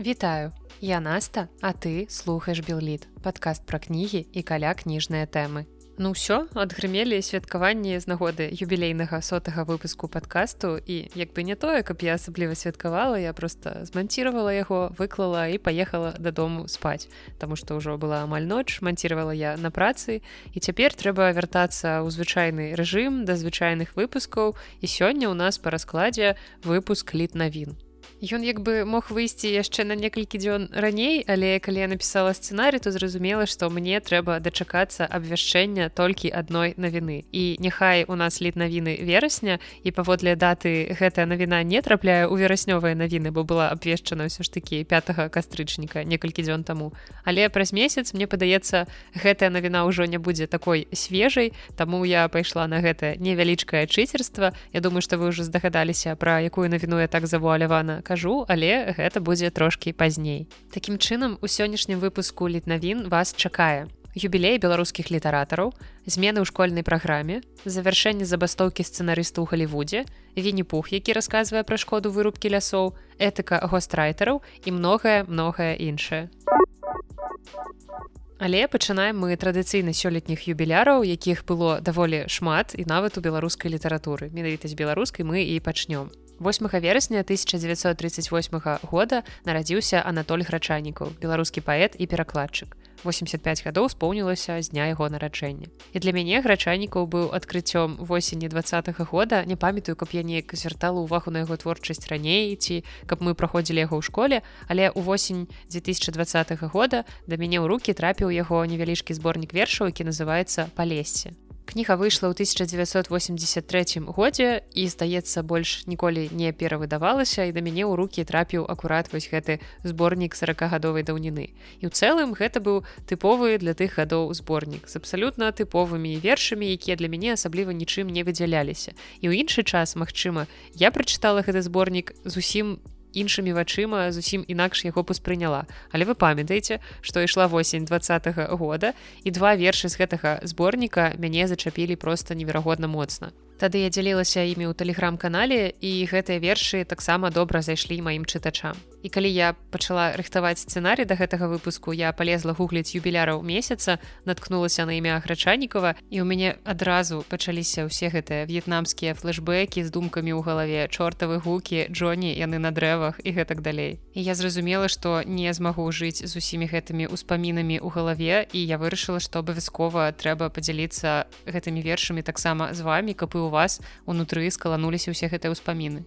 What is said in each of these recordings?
Вітаю, я Наста, а ты слухаеш Белліт, падкаст пра кнігі і каля кніжныя тэмы. Ну ўсё адгрымелі святкаванні з нагоды юбілейнага сотага выпуску падкасту і як бы не тое, каб я асабліва святкавала, я просто зманціравала яго, выклала і паехала дадому спаць. Таму што ўжо была амаль ноч, манціравала я на працы і цяпер трэба вяртацца ў звычайны рэжым да звычайных выпускаў і сёння ў нас па раскладзе выпуск літ навін. Ён як бы мог выйсці яшчэ на некалькі дзён раней, але калі я напісала сцэнарый, то зразумела, што мне трэба дачакацца абвяшчэння толькі адной навіны. І няхай у нас лід навіны верасня і паводле даты гэтая навіна не трапляе ў вераснёвыя навіны, бо была абвешчана ўсё ж такі 5 кастрычніка некалькі дзён таму. Але праз месяц мне падаецца, гэтая навіна ўжо не будзе такой свежай, Таму я пайшла на гэта невялічкае чыцерства. Я думаю, што вы ўжо здагадаліся пра якую навіну я так завуалявана кажу, але гэта будзе трошкі пазней. Такім чынам у сённяшнім выпуску літнавін вас чакае. Юбілей беларускіх літаратараў, змены ў школьнай праграме, завяршэнне забастоўкі сцэнарыста ў Халівудзе, Венепух, які расказвае пра шкоду вырубкі лясоў, этыка гострайтераў і многае многае іншае. Але пачынаем мы традыцыйна сёлетніх юбіляраў, якіх было даволі шмат і нават у беларускай літаратуры. Менавіта з беларускай мы і пачнём. 8 верасня 1938 года нарадзіўся Анатоль грачанікаў беларускі паэт і перакладчык 85 гадоў споўнілася з дня яго нараджэння і для мяне грачанікаў быў адкрыццём восені два -го года. Не памятаю каб я неяк звяртала увагу на яго творчасць раней ці каб мы праходзілі яго ў школе але ў восень 2020 года да мяне ў руки трапіў яго невялічкі зборнік вершаў які называется палесце кніга выйшла ў 1983 годзе і здаецца больш ніколі не перавыдавалася і да мяне ў руки трапіў акурат вось гэты зборнік сорокагадовай даўніны. І ў цэлым гэта быў тыповы для тых гадоў зборнік з абсалютна тыповымі вершамі якія для мяне асабліва нічым не выдзяляліся. І ў іншы час Мачыма я прачытала гэты зборнік зусім не іншымі вачыма зусім інакш яго паспрыняла. Але вы памятаеце што ішла восень два -го года і два вершы з гэтага зборніка мяне зачапілі просто неверагодна моцна Тады я дзялілася імі ў тэлеграм-канале і гэтыя вершы таксама добра зайшлі маім чытачам. І калі я пачала рыхтаваць сцэнарый да гэтага выпуску, я полезла гугліць юбіляраў месяца, наткнулася на імя грачанікова і ў мяне адразу пачаліся ўсе гэтыя в'етнамскія флэшбэкі з думкамі ў галаве, чортавы гукі, Джоні, яны на дрэвах і гэтак далей. І я зразумела, што не змагу жыць з усімі гэтымі ўспамінамі ў галаве і я вырашыла, што абавязкова трэба падзяліцца гэтымі вершамі таксама з вами, каб і вас унутры скалануліся ўсе гэтыя ўспаміны.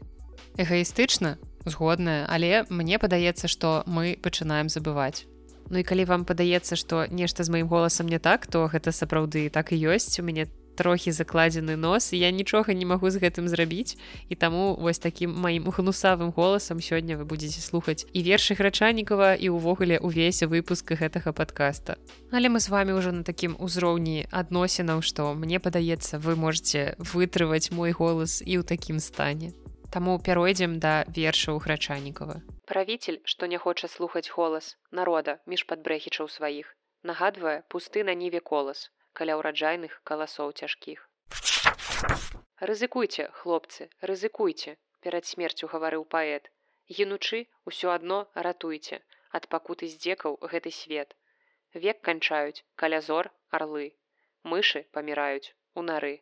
Эгаістычна згодная, але мне падаецца, што мы пачынаем забываць. Ну і калі вам падаецца, што нешта з маім голасам не так, то гэта сапраўды так і ёсць у мяне трохі закладзены нос я нічога не магу з гэтым зрабіць. І таму вось такім маім гнусавым голасам сёння вы будетеце слухаць і вершы грачанікава і ўвогуле увесь выпуск гэтага подкаста але мы з вами ўжо на такім узроўні адносінаў што мне падаецца вы можете вытрываць мой голас і ў такім стане. Таму пяройдзем да вершаў грачанікава. Правіцель што не хоча слухаць голас народа між падбрэхічаў сваіх нагадвае пусты на ніве колас каля ўраджайных каласоў цяжкіх. Рызыкуйце, хлопцы, рызыкуйце, перад смерцю гаварыў паэт. Гінучы ўсё адно ратуйце, ад пакуты здзекаў гэты свет. Век канчаюць каля зор арлы. Мышы паміраюць у нары.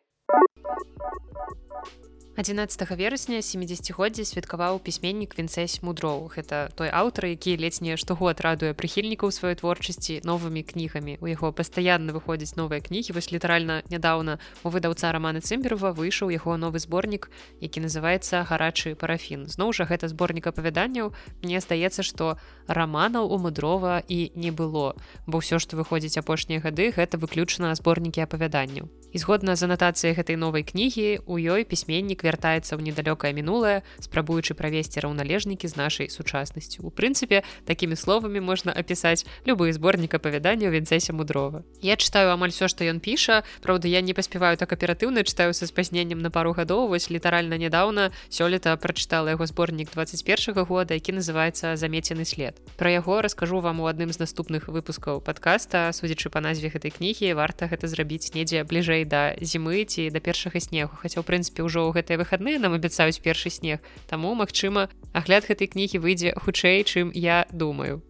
11 верасня 70годдзя святкаваў пісьменнік вінцэсь мудроў гэта той аўтар які ледзь не штогод радуе прыхільнікаў сваёй творчасці новымі кнігамі. У яго пастаянна выходзяць новыя кнігі. Вось літаральна нядаўна у выдаўца рамана цымберова выйшаў яго новы зборнік які называется гарачы парафін зноў жа гэта зборнік апавяданняў. Мне здаецца што раманаў у мудрова і не было бо ўсё што выходзіць апошнія гады гэта выключана зборнікі апавяданняў. І згодна з анатацыяй гэтай новай кнігі у ёй пісьменнік вяртаецца ў недалёкае мінулае спрабуючы правесці раўналежнікі з нашай сучаснасцю. У прынцыпе такімі словамі можна апісаць любы зборнік апавядання вінцэсе мудрова я читаю амаль все што ён піша. Праўда я не паспяваю так аператыўна читаю са спазненнем на пару гадоў. Вось літаральна нядаўна сёлета прачытала яго зборнік 21 -го года які называется замецены след про яго раскажу вам у адным з наступных выпускаў подкаста судзячы па назве гэтай кнігі варта гэта зрабіць недзе бліжэй да зімы ці да першага снегу. Хаця ў прынцыпе ўжо ў гэтай гэтыя выхадныя нам абяцаюць першы снег таму магчыма агляд гэтай кнігі выйдзе хутчэй чым я думаю.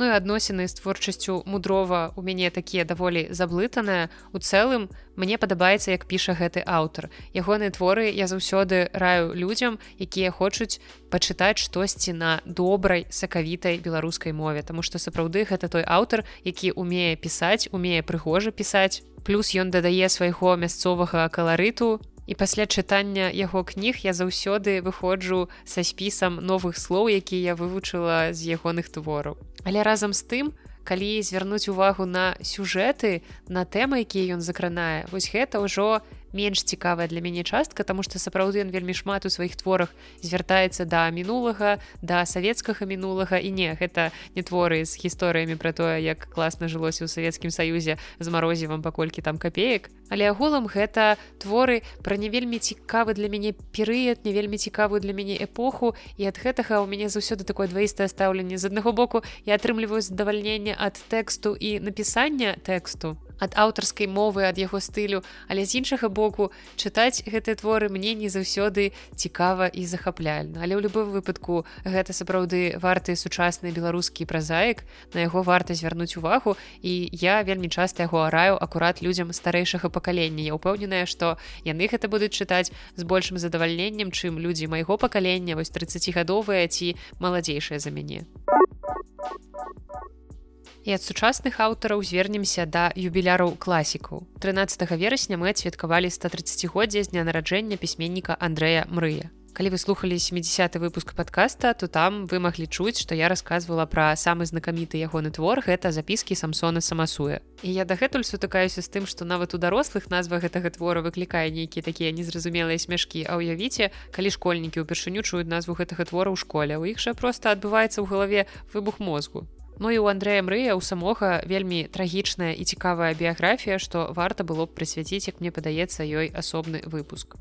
Ну і адносіны з творчасцю мудрова у мяне такія даволі заблытаныя. У цэлым мне падабаецца як піша гэты аўтар. Ягоныя творы я заўсёды раю людзям якія хочуць пачытаць штосьці на добрай сакавітай беларускай мове Таму што сапраўды гэта той аўтар які умее пісаць умее прыгожа пісаць. Плюс ён дадае свайго мясцовага каларыту І пасля чытання яго кніг я заўсёды выходжу са спісам новых слоў, якія я вывучыла з ягоных твораў. Але разам з тым, калі звярнуць увагу на сюжэты, на тэмы, якія ён закранае, вось гэта ўжо менш цікавая для мяне частка тому что сапраўды ён вельмі шмат у сваіх творах звяртаецца да мінулага да савецкага мінулага і не гэта не творы з гісторыямі пра тое як класна жылося ў савецкім саюзе з марозівам паколькі там капеек але агулам гэта творы пра не вельмі цікавы для мяне перыяд не вельмі цікавую для мяне эпоху. І ад гэтага у мяне заўсёды такое дваістае стаўленне. З аднаго боку я атрымліваю задавальненне ад тэксту і напісання тэксту ад аўтарскай мовы ад яго стылю. Але з іншага боку чытаць гэтыя творы мне не заўсёды цікава і захапляльна. Але ў любым выпадку гэта сапраўды варты сучасны беларускі празаік на яго варта звярнуць увагу. І я вельмі часта яго араю акурат людзям старэйшага пакалення я ўпэўненая што яны гэта будуць чытаць з большым задавальненнем чым людзі майго пакалення вось 30гадовыя ці маладзейшыя за мяне І ад сучасных аўтараў звернемся да юбіляраў класікаў. 13 верасня мы адсвяткавалі 130годдзя з дня нараджэння пісьменніка Андрэя Мрыя. Калі вы слухали 70 выпуск подкаста, то там вы маглі чуць, што я рассказывала пра самы знакаміты ягоны твор гэта запіскі самсона самасуя. І я дагэтуль сутыкаюся з тым, што нават у дарослых назва гэтага твора выклікае нейкія такія незразумелыя смяшкі, а ўявіце, калі школьнікі ўпершыню чуюць назву гэтага твора ў школе, у іх жа проста адбываецца ў галаве выбух мозгу. Ну і у Андрэя Мрыя у самога вельмі трагічная і цікавая біяграфія, што варта было б прысвяціць, як мне падаецца ёй асобны выпуск.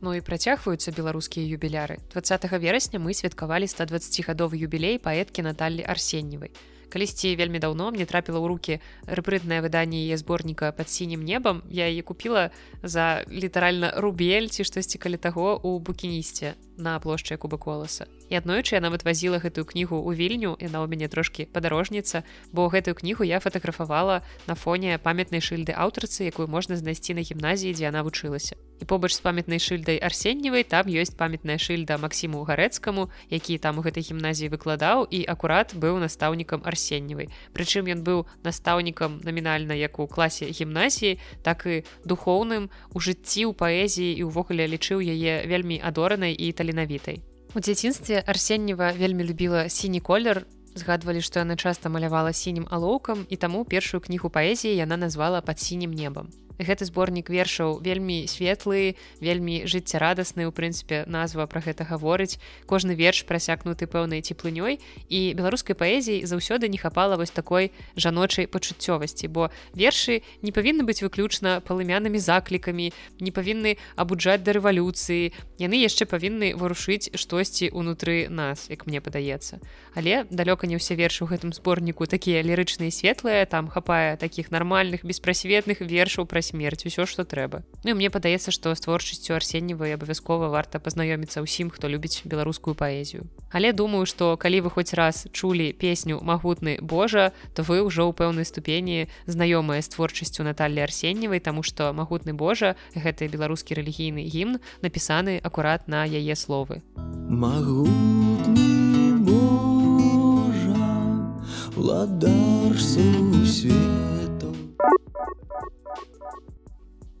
Ну і працягваюцца беларускія юбіляры. 20 верасня мы святкавалі 120гадовы юбілей паэткі Наталлі Арсенневай калісьці вельмі даўно мне трапіла ў руки рэпрытнае выданне яе зборніка под сінім небам я яе купила за літаральна рубель ці штосьці калі таго у букінісце на плошчы куба коласа. І аднойчы я нават вазіла гэтую кнігу ў вільню яна ў мяне трошки падарожніца бо гэтую кнігу я фатаграфавала на фоне памятнай шыльды аўтарцы якую можна знайсці на гімназіі дзе яна вучылася. І побач з памятнай шыльдай арсенневай там ёсць памятная шыльда Масіму гарэцкаму які там у гэтай гімназіі выкладаў і акурат быў настаўнікам арсенневай. Прычым ён быў настаўнікам намінальна як у класе гімназіі так і духоўным у жыцці ў паэзіі і ўвогуле лічыў яе вельмі адоранай і таленавітай у дзяцінстве арсеннева вельмі любіла сіні колер. Згадвалі што яна часта малявала сінім алоўкам і таму першую кнігу паэзіі яна назвала пад сінім небам гэты зборнік вершаў вельмі светлы вельмі жыццярадасны у прынцыпе назва пра гэта гаворыць. Кожны верш прасякнуты пэўнай цеплынёй і беларускай паэзіі заўсёды не хапала вось такой жаночай пачуццёвасці бо вершы не павінны быць выключна палымянымі заклікамі не павінны абуджаць да рэвалюцыі яны яшчэ павінны варушыць штосьці унутры нас як мне падаецца. Але далёка не ўсе вершы ў гэтым зборніку такія лірычныя светлыя там хапае такіх нармальных беспрасветных вершаў пра смерць усё што трэба. Ну мне падаецца што з творчасцю арсенневай абавязкова варта пазнаёміцца ўсім хто любіць беларускую паэзію. Але думаю што калі вы хоць раз чулі песню магутны Божа то вы ўжо ў пэўнай ступені знаёмая з творчасцю Наталлі арсенневай таму што магутны Божа гэты беларускі рэлігійны гімн напісаны акурат на яе словы. Магутны Божа, Владар сусвету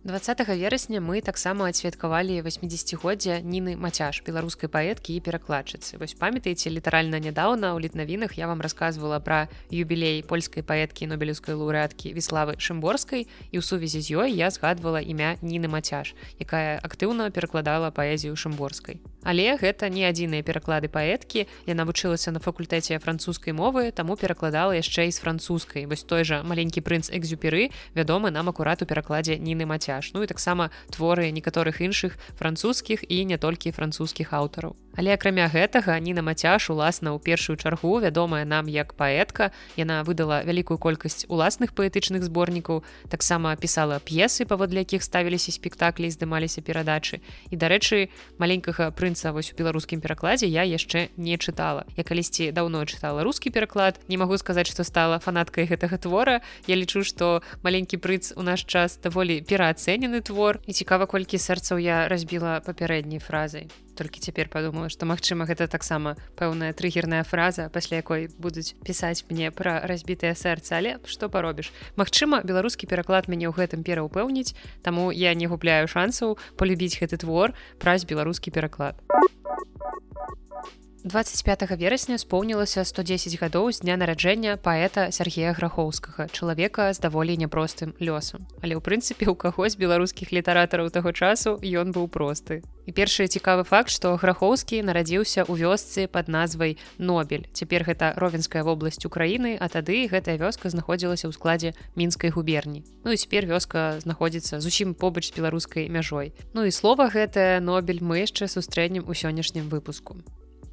20 верасня мы таксама адсвяткавалі 80годдзя ніны мацяж беларускай паэткі і перакладчыцы. Вось памятаеце літаральна нядаўна ў літнавінах я вам рассказывала пра юбілей польскай паэткі нобелеўскай лаўрэаткі віславы шымборскай і ў сувязі з ёй я згадвала імя ніны мацяж якая актыўна перакладала паэзію шымборскай. Але гэта не адзіныя пераклады паэткі. Яна вучылася на факультэце французскай мовы таму перакладала яшчэ і з французскай. Вось той жа маленькі прынц экзюперы вядомы нам акурат у перакладзе ніны мацяж ну і таксама творы некаторых іншых французскіх і не толькі французскіх аўтараў Але акрамя гэтага ніна мацяж уласна ў першую чаргу вядомая нам як паэтка яна выдала вялікую колькасць уласных паэтычных зборнікаў таксама пісала п'есы паводле якіх ставіліся спектаклі здымаліся перадачы. І дарэчы маленькага прынца вось у беларускім перакладзе я яшчэ не чытала. Я калісьці даўно чытала рускі пераклад не магу сказаць што стала фанаткай гэтага твора. Я лічу што маленькі прыц у наш час даволі пераацэнены твор. І цікава колькі сэрцаў я разбіла папярэдняй фразай толькі цяпер падумала што магчыма гэта таксама пэўная трыгерная фраза пасля якой будуць пісаць мне пра разбітае сэрца. Але што паробіш? Магчыма беларускі пераклад мяне ў гэтым пераўпэўніць таму я не губляю шансаў полюбіць гэты твор праз беларускі пераклад. У 25 верасня споўнілася 110 гадоў з дня нараджэння паэта Сергея грахоўскага чалавека з даволі няпростым лёсам. Але ў прынцыпе у каго з беларускіх літаратараў таго часу ён быў просты і першы цікавы факт што грахоўскі нарадзіўся ў вёсцы под назвай нобель. Цяпер гэта ровенская вобласць украіны а тады гэтая вёска знаходзілася ў складзе мінскай губерні. Ну і цяпер вёска знаходзіцца зусім побач з беларускай мяжой. Ну і слова гэтае нобель мы яшчэ сустрэнем у сённяшнім выпуску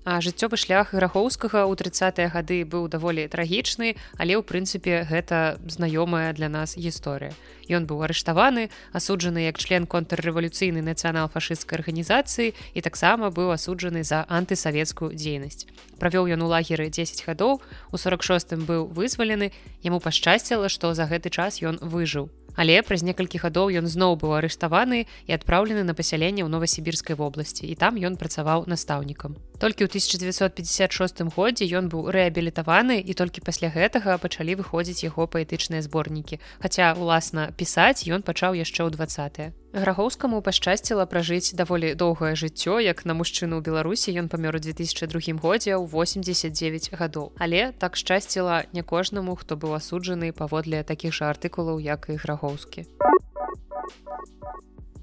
А жыццёвы шлях грахоўскага ў тридцатыя гады быў даволі трагічны, але ў прынцыпе гэта знаёмая для нас гісторыя. Ён быў арыштаваны, асуджаны як член контррэвалюцыйнай нацыянал-фашысцкай арганізацыі і таксама быў асуджаны за антысавецкую дзейнасць. Правёў ён у лагеры 10 гадоў, у 46 быў вызвалены, яму пашчасціла, што за гэты час ён выжыў. Але праз некалькі гадоў ён зноў быў арыштаваны і адпраўлены на пасяленне ў новасібірскай вобласці і там ён працаваў настаўнікам. Толькі ў 1956 годзе ён быў рэабілітаваны і толькі пасля гэтага пачалі выходзіць яго паэтычныя зборнікі. Хаця уласна пісаць ён пачаў яшчэ ў двае. Грагоўскаму пашчасціла пражыць даволі доўгае жыццё, як на мужчыну ў Беларусі ён памёр у 2002 годзе ў 89 гадоў. Але так шчасціла не кожнаму, хто быў асуджаны паводле такіх жа артыкулаў, як і грагоўскі.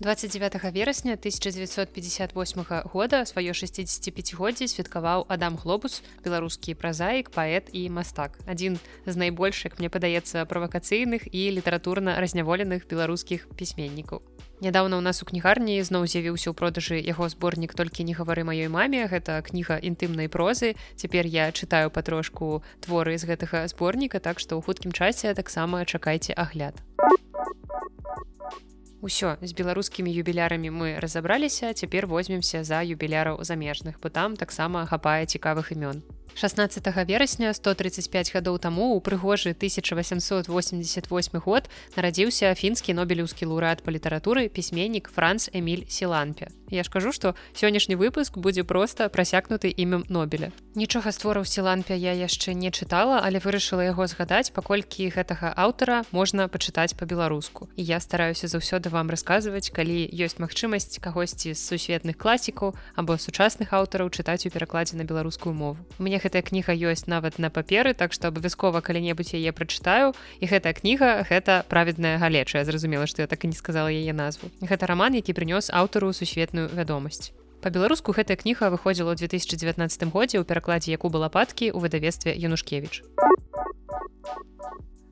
29 верасня 1958 года сваё 65годдзе святкаваў Адам Глобус, беларускі празаік, паэт і мастак. Адзін з найбольш, як мне падаецца правакацыйных і літаратурна разняволеных беларускіх пісьменнікаў. Нядаўна ў нас у кнігарні зноў з'явіўся ў продажы яго зборнік толькі не гавары маёй маме. Гэта кніга інтымнай прозы. Цяпер я чытаю патрошку творы з гэтага зборніка, так што ў хуткім часе таксама чакайце агляд. Усё з беларускімі юбілярамі мы разабраліся, цяпер возьмемся за юбіляраў замежных, бо там таксама хапае цікавых імён. 16 верасня 135 гадоў таму у прыгожы 1888 год нарадзіўся фінскі нобелеўскі лаўрэат па літаратуры пісьменнік франц эмиль сіланпе. Я ж кажу што сённяшні выпуск будзе проста прасякнуты імем нобеля. Нічога створаў сіланпе я яшчэ не чытала але вырашыла яго згадаць паколькі гэтага аўтара можна пачытаць по-беларуску і я стараюся заўсёды вам расказваць калі ёсць магчымасць кагосьці з сусветных класікаў або сучасных аўтараў чытаць у перакладзе на беларускую мову. Мне гэтая кніга ёсць нават на паперы так што абавязкова калі-небудзь яе прачытаю. І гэтая кніга гэта праведная галечая зразумела што я так і не сказала яе назву. Гэта роман які прынёс аўтару сусветную вядомасць. По-беларуску гэтая кніга выходзіла ў 2019 годзе ў перакладзе яку была падкі ў выдавестве янушкевич а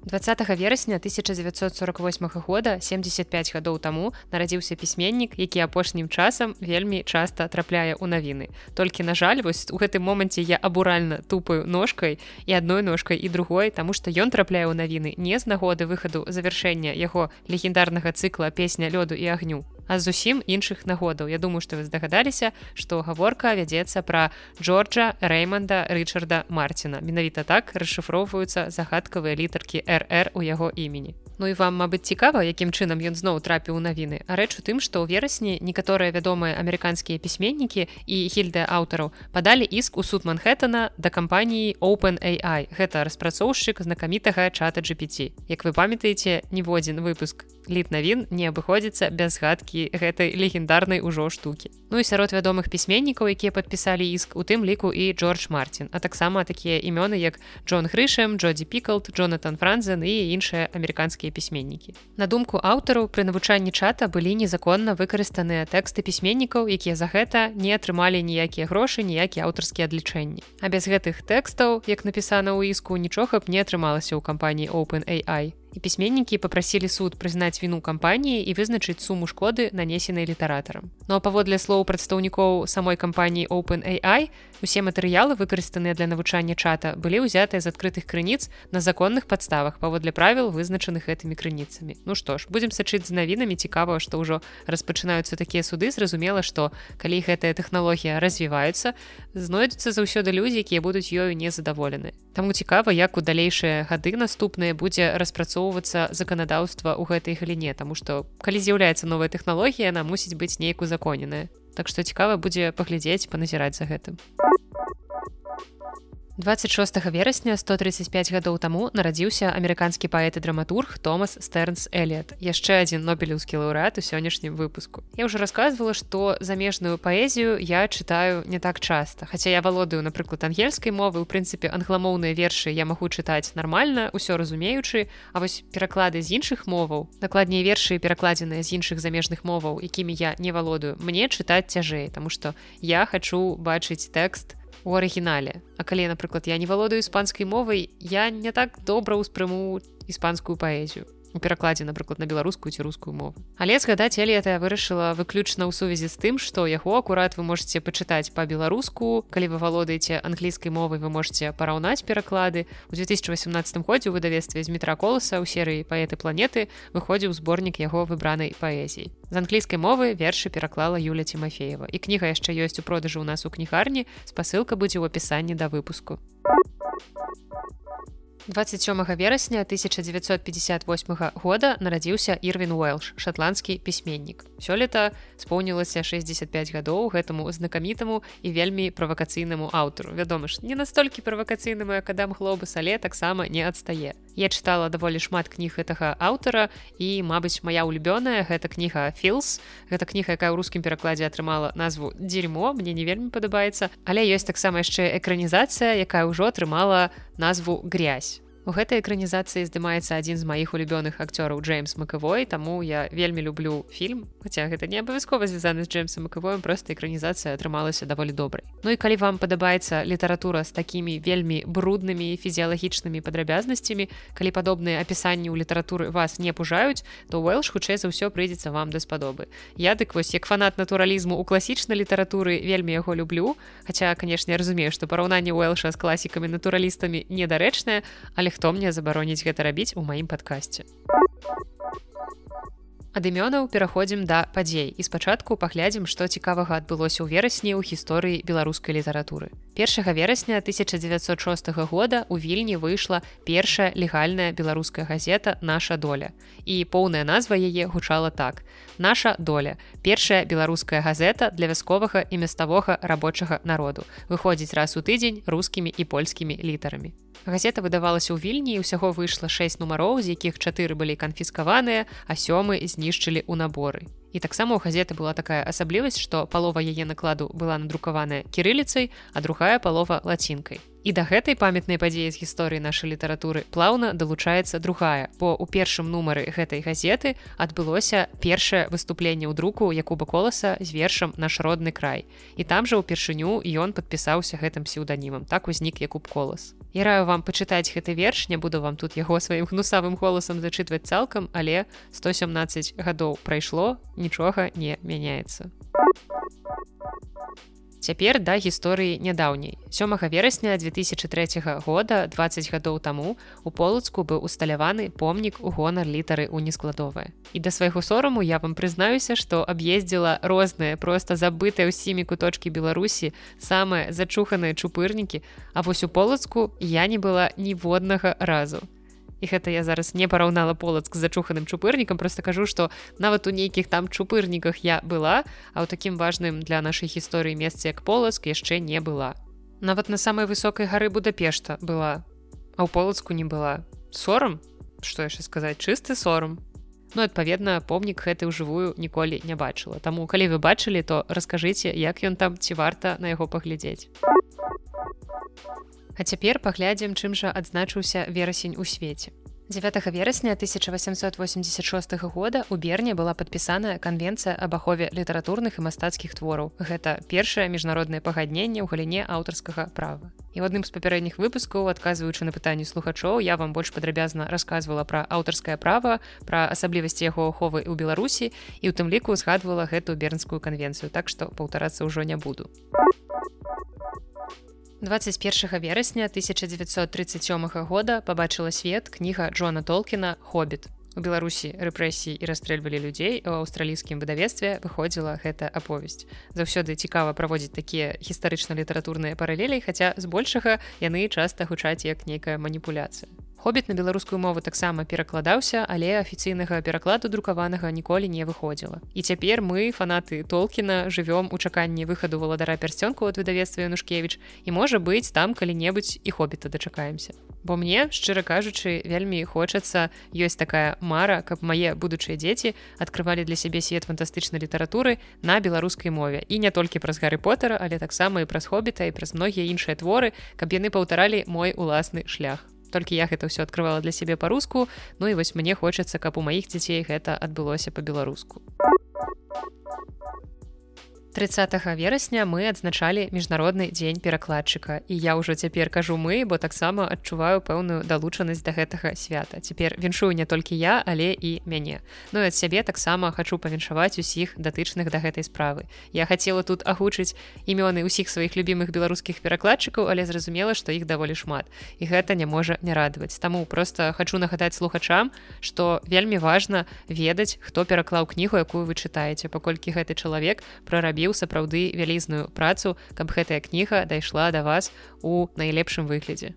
20 верасня 1948 года 75 гадоў таму нарадзіўся пісьменнік які апошнім часам вельмі часта трапляе ў навіны. Толькі на жаль вось у гэтым моманце я абуральна тупаю ножкай і адной ножкай і другой таму што ён трапляе ў навіны не з нагоды выхаду завяршэння яго легендарнага цыкла песня лёду і агню а зусім іншых нагодаў. Я думаю што вы здагадаліся што гаворка вядзецца пра Джорджа рэйманда рычарда марціна менавіта так расшыфроўваюцца загадкавыя літаркі рр у яго імені. Ну і вам мабыць цікава якім чынам ён зноў трапіў у навіны. А рэч у тым што ў верасні некаторыя вядомыя амерыканскія пісьменнікі і гільдыя аўтараў падалі іск у суд манхэттена да кампаніі open AI гэта распрацоўшчык знакамітага чата GPT Як вы памятаеце ніводзін выпуск літ навін не абыходзіцца без згадкі гэтай легендарнай ужо штукі. Ну і сярод вядомых пісьменнікаў якія падпісалі іск у тым ліку і Джордж Мартин а таксама такія імёны як Джон грышем Джоді пікалд Джонатан франзен і іншыя амерыканскія пісьменнікі. На думку аўтару пры навучанні чата былі незаконна выкарыстаныя тэксты пісьменнікаў якія за гэта не атрымалі ніякія грошы ніякія аўтарскія адлічэнні. А без гэтых тэкстаў як напісана ў іску нічога б не атрымалася ў кампаніі open AI і пісьменнікі попрасілі суд прызнаць віну кампаніі і вызначыць суму шкоды нанесенай літаратарам ну, паводле слоў прадстаўнікоў самой кампаніі open AI усе матэрыялы выкарыстаныя для навучання чата былі ўзятыя з адкрытых крыніц на законных падставах паводле правіл вызначаных гэтымі крыніцамі. Ну што ж будзем сачыць з навінамі. Цікава што ўжо распачынаюцца такія суды. Зразумела што калі гэтая тэхналогія развіваецца знойдуцца заўсёды людзі якія будуць ёю незадаволены. Таму цікава як у далейшыя гады наступныя будзе распрацоўвацца заканадаўства ў гэтай галіне. Таму што калі з'яўляецца новая тэхналогія яна мусіць быць неяк узаконеная Так што цікава будзе паглядзець паназіраць за гэтым. 26 верасня 135 гадоў таму нарадзіўся амерыканскі паэт і драматург Томас Стэрнс Элет яшчэ адзін нобелеўскі лаўрэат у сённяшнім выпуску. Я уже рассказывала што замежную паэзію я чытаю не так часта. Хаця я валодаю напрыклад ангельскай мовы у прынцыпе англамоўныя вершы я магу чытаць нармальна ўсё разумеючы А вось пераклады з іншых моваў накладней вершы перакладзеныя з іншых замежных моваў якімі я не валодаю мне чытаць цяжэй тому что я хачу бачыць тэкст у арыгінале А калі напрыклад я не валодаю іспанскай мовай я не так добра ўспрыму іспанскую паэзію у перакладзе напрыклад на беларускую ці рускую мову. Але згадаць элета я вырашыла выключна ў сувязі з тым што яго акурат вы можете пачытаць по-беларуску калі вы валодаеце англійскай мовай вы можете параўнаць пераклады. У 2018 годзе у выдавестве з метра коласа ў серыі паэты планеты выходзіў зборнік яго выбранай паэзій з англійскай мовы вершы пераклала Юля Тимофеева. І кніга яшчэ ёсць у продажы ў нас у кнігарні. Спасылка будзе ў апісанні да выпуску. у 27 верасня 1958 года нарадзіўся Ірвін Уэлш, шатландскі пісьменнік. Сёлета споўнілася 65 гадоў гэтаму знакамітаму і вельмі правакацыйнаму аўтару. Вядома ж, не настолькі правакацыйнаму, як адам хлобус, але таксама не адстае. Я чытала даволі шмат кніг гэтага аўтара і, мабыць, моя ўлюбёная гэта кніга Філс. Гэта кніга, якая ў рускім перакладзе атрымала назву дзерьмо, мне не вельмі падабаецца. Але ёсць таксама яшчэ экранізацыя, якая ўжо атрымала назву грязь. У гэтай экранізацыі здымаецца адзін з маіх улюбёных акцёраў Джеймс Макавой, таму я вельмі люблю фільм. Хаця гэта не абавязкова звязаны з Джеймсом Макавоем, проста экранізацыя атрымалася даволі добрай. Ну і калі вам падабаецца літаратура з такімі вельмі бруднымі фізіялагічнымі падрабязнасцямі, калі падобныя апісанні ў літаратуры вас не пужаюць, то Уэлш хутчэй за ўсё прыйдзецца вам даспадобы. Я дык вось як фанат натуралізму ў класічнай літаратуры вельмі яго люблю. Хаця, канешне, разумею, што параўнанне Уэлша з класікамі натуралістамі недарэчнае, але хто мне забароніць гэта рабіць у маім падкасці ад імёнаў пераходзім да падзей. І спачатку паглядзім што цікавага адбылося ў верасні ў гісторыі беларускай літаратуры. Першага верасня 1906 года у вільні выйшла першая легальная беларуская газета наша доля і поўная назва яе гучала так наша доля. Першая беларуская газета для вясковага і мяставога рабочага народу. Выходзіць раз у тыдзень рускімі і польскімі літарамі. Газета выдавалася ў вільні ўсяго выйшла 6 нумароў з якіх чатыры былі канфіскаваныя а сёмы знішчылі ў наборы. І таксама у газеты была такая асаблівасць, што палова яе накладу была надрукаваная кірыліцай, а другая палова лацінкай. І да гэтай памятнай падзеі з гісторыі нашай літаратуры плаўна далучаецца другая, бо ў першым нумары гэтай газеты адбылося першае выступленне ў друку Якуба коласа з вершам наш родны край. І там жа ўпершыню ён падпісаўся гэтым псеўданімам. Так узнік Якуб колас. Я раю вам пачытаць гэты верш, не буду вам тут яго сваім гнусавым голасам зачытваць цалкам, але 117 гадоў прайшло, нічога не мяняецца. Цяпер да гісторыі нядаўняй. Сёмага верасня 2003 года 20 гадоў таму у полацку быў усталяваны помнік у гонар літары ў нескладовае. І да свайго сораму я вам прызнаюся, што аб'ездзіла розныя проста забытыя ўсімі куточкі Беларусі самыя зачуханыя чупырнікі, А вось у полацку я не была ніводнага разу і гэта я зараз не параўнала полацк з зачуханым чупырнікам просто кажу что нават у нейкіх там чупырніках я была а ў такім важным для нашай гісторыі месцы як полацк яшчэ не была. Нават на самай высокай гары будапешта была а ў полацку не была. Сорам? Что яшчэ сказаць? Чысты сорам. Ну, адпаведна помнік гэты ўжывую ніколі не бачыла. Таму калі вы бачылі то раскажыце як ён там ці варта на яго паглядзець А цяпер паглядзім, чым жа адзначыўся верасень у свеце. 9 верасня 1886 года у берне была падпісаная канвенцыя аб ахове літаратурных і мастацкіх твораў. Гэта першае міжнароднае пагадненне ў галіне аўтарскага права. І в адным з папярэдніх выпускаў адказваючы на пытанні слухачоў я вам больш падрабязна рассказывала пра аўтарскае права пра асаблівасці яго аховы ў беларусі і у тым ліку згадвала гэтую бернскую канвенцыю. Так што паўтарацца ўжо не буду 21 верасня 1937 года побачыла свет кніга Джона Толкіна хоббит. У Беларусі рэпрэсіі і расстрэльвалі людзей у аўстралійскім выдавецтве выходзіла гэта аповесць. Заўсёды цікава праводзіць такія гістарычна-літаратурныя паралелей, хаця збольшага яны часта гучаць як нейкая маніпуляцыя хобіт на беларускую мову таксама перакладаўся але афіцыйнага перакладу друкаванага ніколі не выходзіла. І цяпер мы фанаты толкіна жывём у чаканні выхаду валадара пярсцёнку от выдавецтва янушкевич і можа быць там калі-небудзь і хобіта дачакаемся. Бо мне шчыра кажучы вельмі хочацца ёсць такая мара каб мае будучыя дзеці открывалі для сябе свет фантастычнай літаратуры на беларускай мове. І не толькі праз гары потара але таксама і праз хобіта і праз многія іншыя творы каб яны паўтаралі мой уласны шлях толькі я гэта ўсё открывала для сябе па-руску Ну і вось мне хочацца каб у маіх дзяцей гэта адбылося па-беларуску 30 верасня мы адзначалі міжнародны дзень перакладчыка. І я ўжо цяпер кажу мы бо таксама адчуваю пэўную далучанасць да гэтага свята. Цяпер віншую не толькі я але і мяне. Ну ад сябе таксама хачу павіншаваць усіх датычных да гэтай справы. Я хацела тут агучыць імёны ўсіх сваіх любімых беларускіх перакладчыкаў але зразумела што іх даволі шмат. І гэта не можа не радаваць. Таму просто хачу нагадаць слухачам што вельмі важна ведаць хто пераклаў кнігу якую вы чытаеце паколькі гэты чалавек прарабіў зрабіў сапраўды вялізную працу, каб гэтая кніга дайшла да вас у найлепшым выглядзе.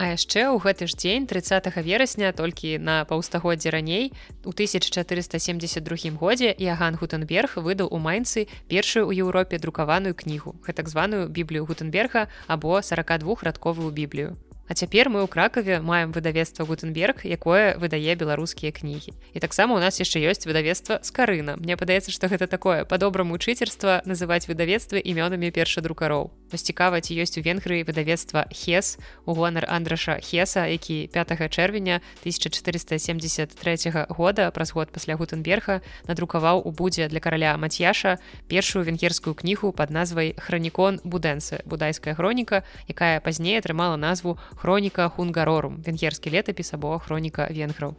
А яшчэ ў гэты ж дзень 30 верасня толькі на паўстагоддзе раней у 1472 годзе Яган Гутенберг выдаў у майнцы першую ў Еўропе друкаваную кнігу, гэтак званую біблію Гутенберга або 42радковую біблію. А цяпер мы ў кракаве маем выдавецтва гутенберг якое выдае беларускія кнігі. І таксама у нас яшчэ ёсць выдавецтва з карына Мне падаецца што гэта такое по-добраму чыцерства называць выдавецтвы імёнамі першадрукароў. Вось цікава ці ёсць у венгрыі выдавецтва хес у гонар андраша хеса які 5 чэрвеня 1473 года праз год пасля гутенберга надрукаваў у будзе для караля мацьяша першую венгерскую кнігу под назвай хранікон будэнцы будайская хроніка якая пазней атрымала назву хроніка хунгарорум венгерскі летапіс або хроніка венграў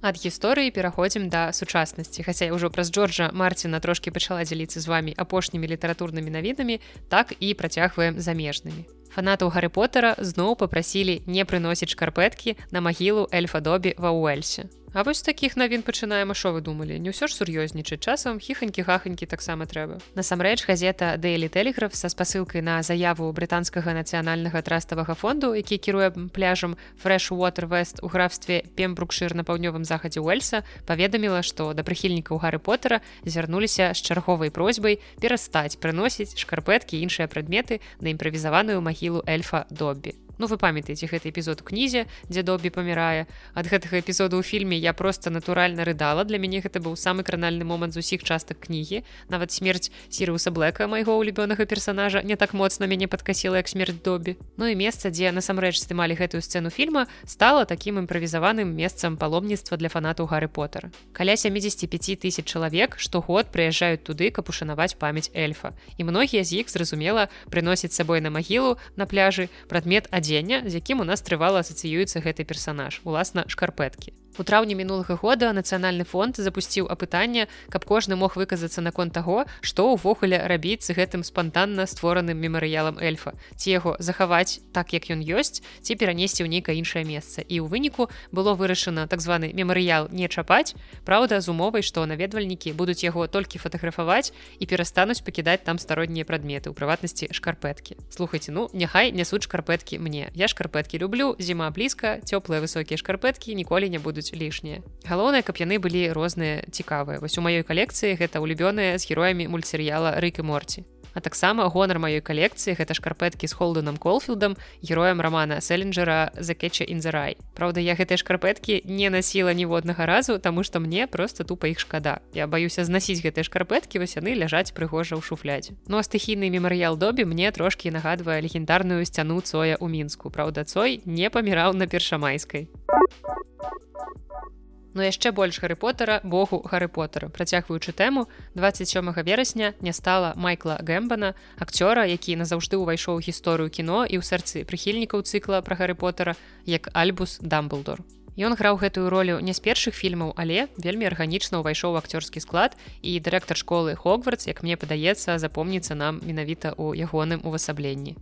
ад гісторыі пераходзім да сучаснасці хаця ўжо праз джорджа марціна трошки пачала дзяліцца з вами апошнімі літаратурнымі навінамі так і працягваем замежнымі фанатаў гары потара зноў попрасілі не прыносіць шкарпэткі на магілу эльфадобі ва уэльсе А вось такіх навін пачынаем. Що вы думалі? Не ўсё ж сур'ёзнічаць. Часам хіханькі хаханькі таксама трэба. Насамрэч газета Дэйлі тэлеграф са спасылкай на заяву брытанскага нацыянальнага траставага фонду які кіруе пляжам фрэш water вест у графстве пембрукшир на паўднёвым захадзе уэльса паведаміла што да прыхільнікаў гары потара звярнуліся з чарговай просьбай перастаць прыносіць шкарпэткі іншыя прадметы на імправізаваную магілу эльфа доббі Ну вы памятаеце гэты эпізод у кнізе дзе добі памірае ад гэтага эпізоду ў фільме я просто натуральна рыдала. Для мяне гэта быў самы кранальны момант з усіх частак кнігі нават смерць сірыуса блэка майго улюбёнага персонажа не так моцна мяне падкасіла як смерць добі Ну і месца дзе насамрэч здымалі гэтую сцэну фільма стала такім імправізаваным месцам паломніцтва для фанатаў гары потара каля 75 тысяч чалавек штогод прыязджаюць туды каб ушанаваць памяць эльфа. І многія з іх зразумела прыносіць сабой на магілу на пляжы прадмет адзін адзення з якім у нас трывала асацыюецца гэты персанаж уласна шкарпэткі У траўні мінулага года нацыянальны фонд запусціў апытанне, каб кожны мог выказацца наконт таго, што ўвогуле рабіць з гэтым спантанна створаным мемарыялам эльфа. Ці яго захаваць так, як ён ёсць, ці перанесці ў нейкае іншае месца. І ў выніку было вырашана так званы мемарыял не чапаць. Праўда, з умовай, што наведвальнікі будуць яго толькі фатаграфаваць і перастануць пакідаць там староннія прадметы, у прыватнасці шкарпэткі. Слухайце, ну няхай нясуць шкарпэткі мне. Я шкарпэткі люблю, зіма блізка, цёплыя высокія шкарпэткі ніколі не будуць будуць лішнія галоўнае каб яны былі розныя цікавыя. Вось у маёй калекцыі гэта ўлюбёныя з героямі мультсерыяла рык і морці а таксама гонар маёй калекцыі гэта шкарпэткі з холденам колфілдам героем рамана селенджера закетча інзарай Праўда я гэтыя шкарпэткі не насіла ніводнага разу таму што мне просто тупа іх шкада. Я баюся знасіць гэтыя шкарпэткі вось яны ляжаць прыгожа ў шуфлядзе Ну а стыхійны мемарыял добі мне трошки нагадвае легендарную сцяну цоя ў мінску. Праўда цой не паміраў на першамайскай Ну яшчэ больш гары потара богу гары потара працягваючы тэму 27 верасня не стала майкла гэмбана акцёра які назаўжды ўвайшоў гісторыю кіно і ў сэрцы прыхільнікаў цыкла пра гары потара як альбус дамблдор. Ён граў гэтую ролю не з першых фільмаў але вельмі арганічна ўвайшоў акцёрскі склад і дырэктар школы хогвардс як мне падаецца запомніцца нам менавіта ў ягоным увасабленні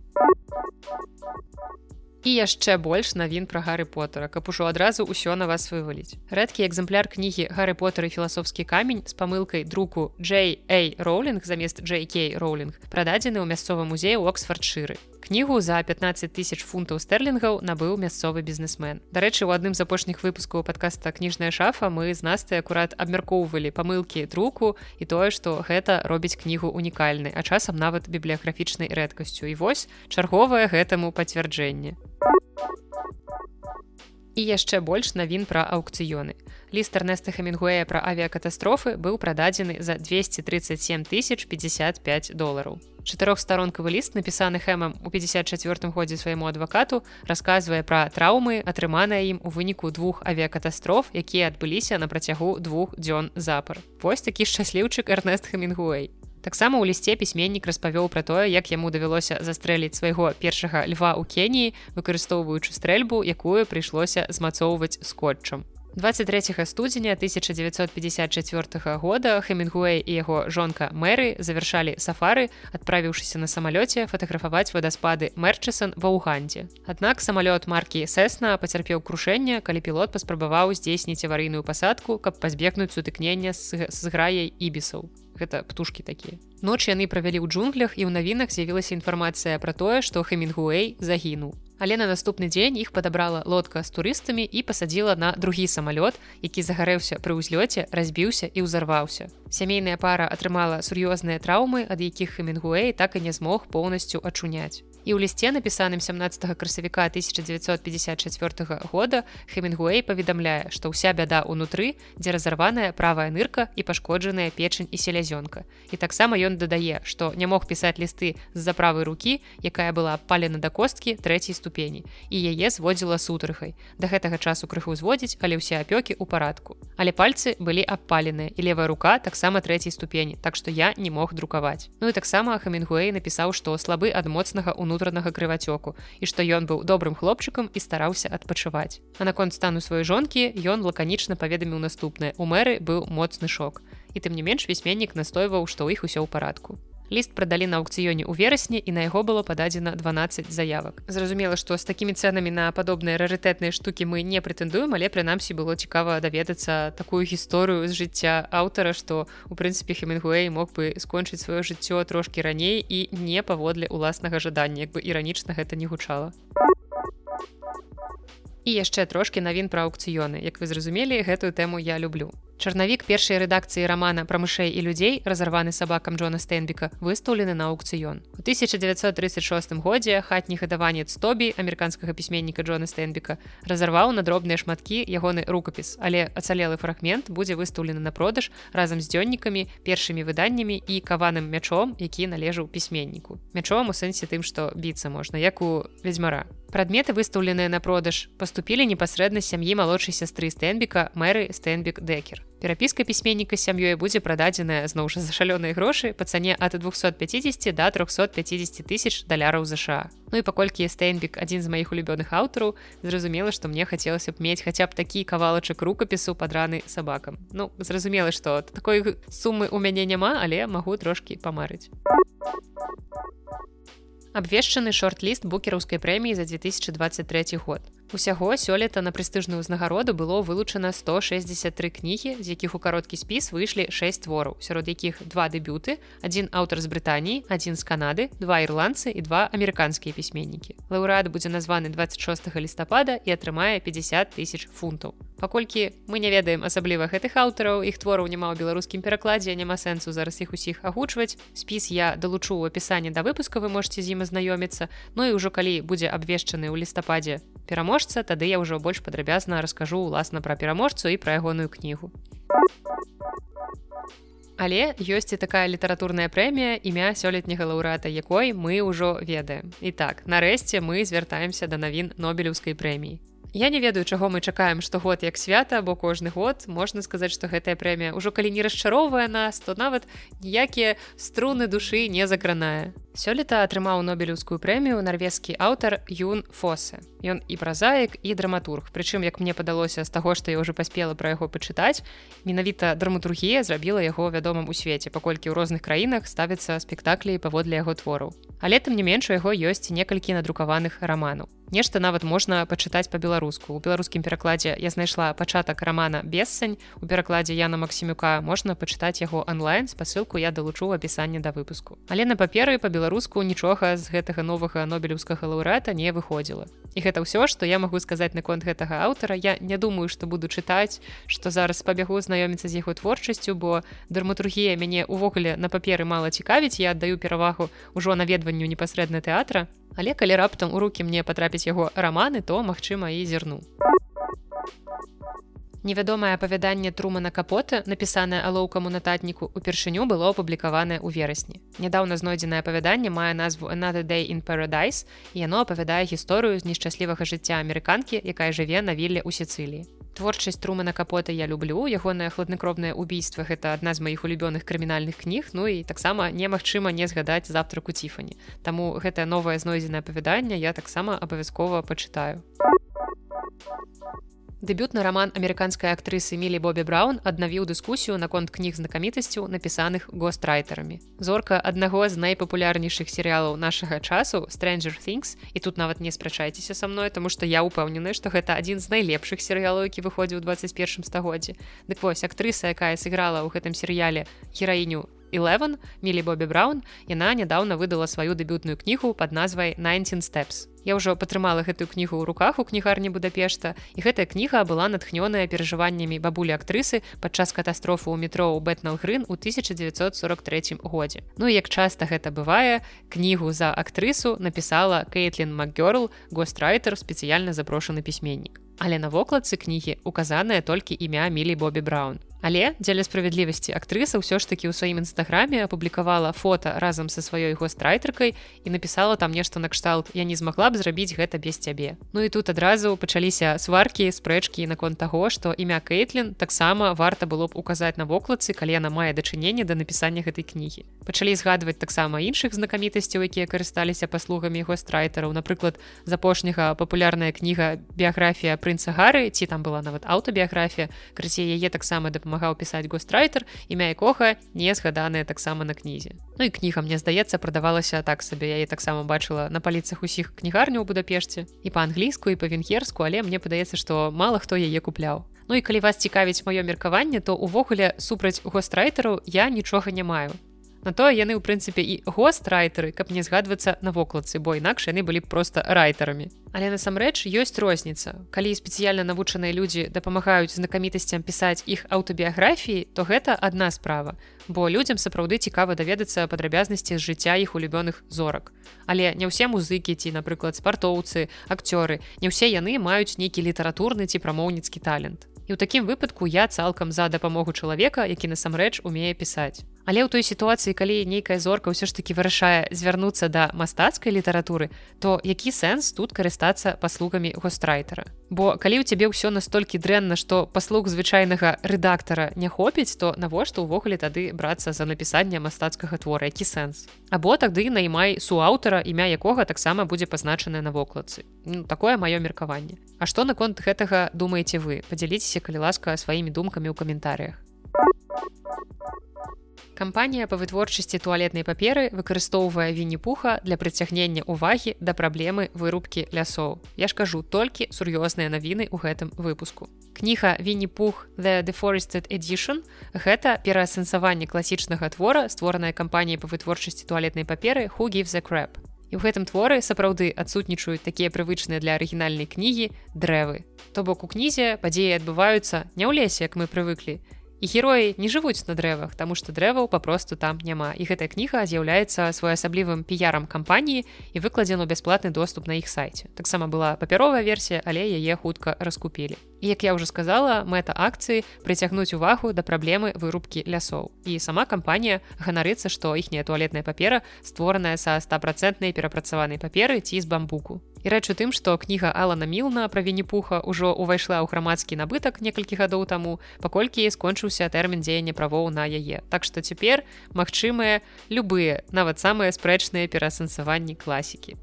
і яшчэ больш навін пра гары потара каб ужо адразу ўсё на вас вываліць. Рэдкі экземпляр кнігі гары потары філасофскі камень з памылкай друку Джей роулінг замест Джейкей роулінг прададзены ў мясцовым музеі оксфордшыры кнігу за 15 тысяч фунтаў стерлінгаў набыў мясцовы бізнесмен. Дарэчы у адным з апошніх выпускаў падкаста кніжная шафа мы з настай акурат абмяркоўвалі памылкі друку і тое што гэта робіць кнігу унікальнай а часам нават бібліяграфічнай рэдкасцю. І вось чарговае гэтаму пацвярджэнне І яшчэ больш навін пра аўкцыёны. Ліст Эрнеста Хамінгуэя пра авіякатастрофы быў прададзены за 237 тысяч 55 долараў. Чатырохстаронкавы ліст, напісаны хэмам у 54 годзе свайму адвакату, расказвае пра траўмы, атрыманыя ім у выніку двух авіякатастроф, якія адбыліся на працягу двух дзён запар. Вось такі шчасліўчык Эрнест Хамінгуэй таксама ў лісце пісьменнік распавёў пра тое як яму давялося застрэліць свайго першага льва ў кеніі выкарыстоўваючы стрэльбу якую прыйшлося змацоўваць скотчам. 23 студзеня 1954 года хэмінгуэй і яго жонка мэры завяршалі сафары адправіўшыся на самалёце фатаграфаваць вадаспады мерчысон ва ўгандзе аднак самалёт маркі сэсна пацярпеў крушэнне калі пілот паспрабаваў здзейсніць аварыйную пасадку каб пазбегнуць сутыкнення з зграяй ібісаў гэта птушки такія ноч яны правялі ў джунглях і ў навінах з'явілася інфармацыя пра тое што хэмінгуэй загінуў але на наступны дзень іх падабрала лодка з турыстамі і пасадзіла на другі самалёт які загарэўся пры ўзлёце разбіўся і ўзарваўся. Сямейная пара атрымала сур'ёзныя траўмы ад якіх хэмінгуэй так і не змог поўнасцю ачуняць і ў лісце напісаным 17 красавіка 1954 года хемінгуэй паведамляе што ўся бяда ўнутры дзе разарваная правая нырка і пашкоджаная печань і селязёнка. І таксама ён дадае што не мог пісаць лісты з-за правай рукі якая была палена да косткі трэцяй ступені і яе зводзіла сутархай да гэтага часу крыху зводзіць але ўсе апёкі ў парадку. Але пальцы былі абпаленыя і левая рука таксама трэцяй ступені так што я не мог друкаваць. Ну і таксама хемінгуэй напісаў што слабы ад моцнага у унутранага крывацёку і што ён быў добрым хлопчыкам і стараўся адпачываць. А наконт стану сваёй жонкі ён лаканічна паведаміў наступнае у мэры быў моцны шок. І тым не менш пісьменнік настойваў, што ў іх усё ў парадку ліст прадалі на аукцыёне ў верасні і на яго было пададзена 12 заявак. Зразумела што з такімі цэнамі на падобныя рарытэтныя штукі мы не прэтэндуем але прынамсі было цікава даведацца такую гісторыю з жыцця аўтара што у прынцыпе хемінгуэй мог бы скончыць сваё жыццё трошкі раней і не паводле уласнага жадання як бы іранічна гэта не гучала і яшчэ трошкі навін пра аукцыёны як вы зразумелі гэтую тэму я люблю Чарнавік першай рэдакцыі рамана пра мышэй і людзей разарваны сабакам Джона Стэнбіка выстаўлены на аукцыён. У 1936 годзе хатні гадаванец Тобі амерыканскага пісьменніка Джона Стэнбіка разарваў на дробныя шматкі ягоны рукапіс, але ацалелы фрагмент будзе выстаўлены на продаж разам з дзённікамі, першымі выданнямі і каваным мячом, які належаў пісьменніку. Мячом у сэнсе тым, што біцца можна, як у вядзьмара. Прадметы выстаўленыя на продаж паступілі непасрэдна сям'і малодшай сястры стэнбіка мэры стэнбік дэкер перапіска пісьменніка сям'ёй будзе прададзеная зноў жа за шалёныя грошы па цане ад 250 до 350 тысяч даляраў ЗША Ну і паколькі стэнбік адзін з маіх улюбёных аўтараў зразумела што мне хацелася б мець хаця б такі кавалачак рукапісу падраны сабакам Ну зразумела што такой сумы у мяне няма але магу трошки памарыць абвешчаны шорт-ліст букераўскай прэміі за 2023 год Усяго сёлета на прэстыжную ўзнагароду было вылучана 163 кнігі, з якіх у кароткі спіс выйшлі 6 твораў, сярод якіх два дэбюты, адзін аўтар з Брытаніі, адзін з Канады, два ірландцы і два амерыканскія пісьменнікі. Лаўрад будзе названы 26 лістапада і атрымае 50 тысяч фунтаў. паколькі мы не ведаем асабліва гэтых аўтараў іх твораў няма ў беларускім перакладзе няма сэнсу зараз іх усіх агучваць спіс я далучу ў апісанне да выпуска вы можете з ім азнаёміцца Ну і ўжо калі будзе абвешчаны ў лістападзе пераможца тады я ўжо больш падрабязна раскажу уласна пра пераможцу і пра ягоную кнігу Але ёсць і такая літаратурная прэмія імя сёлетняга лаўрэата якой мы ўжо ведаем. І так нарэшце мы звяртаемся да навін нобелеўскай прэміі. Я не ведаю чаго мы чакаем штогод як свята бо кожны год можна сказаць што гэтая прэмія ўжо калі не расчароўвае нас то нават ніякія струны душы не закранае сёлета атрымаў нобелеўскую прэмію нарвежскі аўтар юн фосе. Ён і празаік і драматург. Прычым як мне падалося з таго што я ўжо паспела пра яго пачытаць менавіта драматургія зрабіла яго вядомым у свеце паколькі ў розных краінах ставіцца спектаклі паводле яго твораў. Але там не менш у яго ёсць некалькі надрукаваных раманаў. Нешта нават можна пачытаць по-беларуску у беларускім перакладзе я знайшла пачатак рамана бессань у перакладзе Яна Масімюка можна пачытаць яго онлайн спасылку я далучу апісанне да выпуску. Але на паперы по-беларуску нічога з гэтага новага нобелеўскага лаўрэата не выходзіла. І гэта ўсё што я магу сказаць наконт гэтага аўтара. Я не думаю што буду чытаць што зараз пабягу знаёміцца з яго творчасцю бо драматургія мяне увогуле на паперы мала цікавіць. Я аддаю перавагу ўжо наведванню непасрэдна тэатра. Але калі раптам у рукі мне патрапіць яго раманы, то магчыма і зірну. Невядомае апавяданне трумана капота, напісанае алоўкаму нататніку упершыню было апублікаванае ў верасні. Нядаўна знойдзенае апавяданне мае назву Another Day in Paradise яно апавядае гісторыю з нешчаслівага жыцця амерыканкі, якая жыве на вілле ў Сцыліі творчасць трумана капота я люблю ягонае хладнакровнае убійства гэта адна з маіх улюбёных крымінальных кніг ну і таксама немагчыма не згадаць завтраку ціфані Таму гэтае новае знойдзенае апавяданне я таксама абавязкова пачытаю Дэбютны роман амерыканскай актрысы Мілі Бобі Браун аднавіў дыскусію наконт кніг знакамітасцю напісаных гострайтерамі. Зорка аднаго з найпапулярнейшых серыялаў нашага часу Stranger Things і тут нават не спрачайцеся са мной, таму што я ўпэўнены, што гэта адзін з найлепшых серыялаў, які выходзіў у 21 стагоддзі. Дык вось актрыса, якая сыграла ў гэтым серыяле гераіню Eleven Мілі Бобі Браун, яна нядаўна выдала сваю дэбютную кнігу пад назвай 19 steps. Я ўжо падтрымала гэтую кнігу ў руках у кнігарні Будапешта і гэтая кніга была натхнёная перажываннямі бабулі актрысы падчас катастрофы ў метро ў Бэтналгрын у 1943 годзе. Ну як часта гэта бывае, кнігу за актрысу напісала Кейтлін Макгёрл, гострайтер спецыяльна запрошаны пісьменнік. Але на вокладцы кнігі указанае толькі імя Мілі Бобі Браун. Але дзеля справядлівасці актрыса ўсё ж такі ў сваім нстаграме апублікавала фото разам са сваёй гострайтеркай і напісала там нешта накшталт я не змагла б зрабіць гэта без цябе Ну і тут адразу пачаліся сваркі спрэчкі наконт таго што імя Кейтлін таксама варта было б указаць на вокладцы калі яна мае дачыненне да напісання гэтай кнігі. Пачалі згадваць таксама іншых знакамітасцяў якія карысталіся паслугамі гострайтераў напрыклад з апошняга папулярная кніга біяграфія прынца гары ці там была нават аўтабіяграфія крысе яе таксама дапамагала дапамагаў пісаць гострайтер імя якога не згаданыя таксама на кнізе Ну і кніга мне здаецца прадавалася так сабе яе таксама бачыла на паліцах усіх кнігарняў будапешце і па-англійску і па-венгерску але мне падаецца што мала хто яе купляў Ну і калі вас цікавіць маё меркаванне то увогуле супраць гострайтеру я нічога не маю На тое яны ў прынцыпе і гострайтеры, каб не згадвацца на вокладцы, бо інакш яны былі проста райтерамі. Але насамрэч ёсць розніца. Калі спецыяльна навучаныя людзі дапамагаюць знакамітасцям пісаць іх аўтабіяграфіі, то гэта адна справа. Бо людзям сапраўды цікава даведацца падрабязнасці з жыцця іх улюбёных зорак. Але не ўсе музыкі ці, напрыклад, спартоўцы, акцёры, не ўсе яны маюць нейкі літаратурны ці прамоўніцкі талент. І ў такім выпадку я цалкам за дапамогу чалавека, які насамрэч умее пісаць. Але ў той сітуацыі калі нейкая зорка ўсё ж таки вырашае звярнуцца да мастацкай літаратуры то які сэнс тут карыстацца паслугамі гострайтера бо калі ў цябе ўсё настолькі дрэнна што паслуг звычайнага рэдактара не хопіць то навошта ўвогуле тады брацца за напісанне мастацкага твора? Які сэнс? Або тады наймай суаўтара імя якога таксама будзе пазначанае на вокладцы. Ну, такое маё меркаванне. А што наконт гэтага думаеце вы? Подзяліцеся калі ласка сваімі думкамі ў каментарях Кампанія па вытворчасці туалетнай паперы выкарыстоўвае вінні-пуха для прыцягнення ўвагі да праблемы вырубкі лясоў. Я ж кажу толькі сур'ёзныя навіны ў гэтым выпуску. Кніга Вінні-пух The Deforested Edition гэта пераасэнсаванне класічнага твора, створаная кампаніяй па вытворчасці туалетнай паперы Who gives the crap. і ў гэтым творы сапраўды адсутнічаюць такія прывычныя для арыгінальнай кнігі дрэвы то бок у кнізе падзеі адбываюцца не ў лесе як мы прывыклі і героі не жывуць на дрэвах тому что дрэваў папросту там няма і гэтая кніга з'яўляецца своеасаблівым піярам кампаніі і выкладзену бясплатны доступ на іх сайце таксама была папяровая версія але яе хутка раскупілі і як я уже сказала мэта акцыі прыцягнуць увагу да праблемы вырубкі лясоў і сама кампанія ганарыцца што іхняя туалетная папера створаная са стапрацэнтнай перапрацаванай паперы ці з бамбуку І рэч у тым, што кніга Алана Мілна пра венепуха ўжо ўвайшла ў грамадскі набытак некалькі гадоў таму, паколькі скончыўся тэрмін дзеяння правоў на яе. Так што цяпер магчымыя любыя, нават самыя спрэчныя пераасэнсаванні класікі.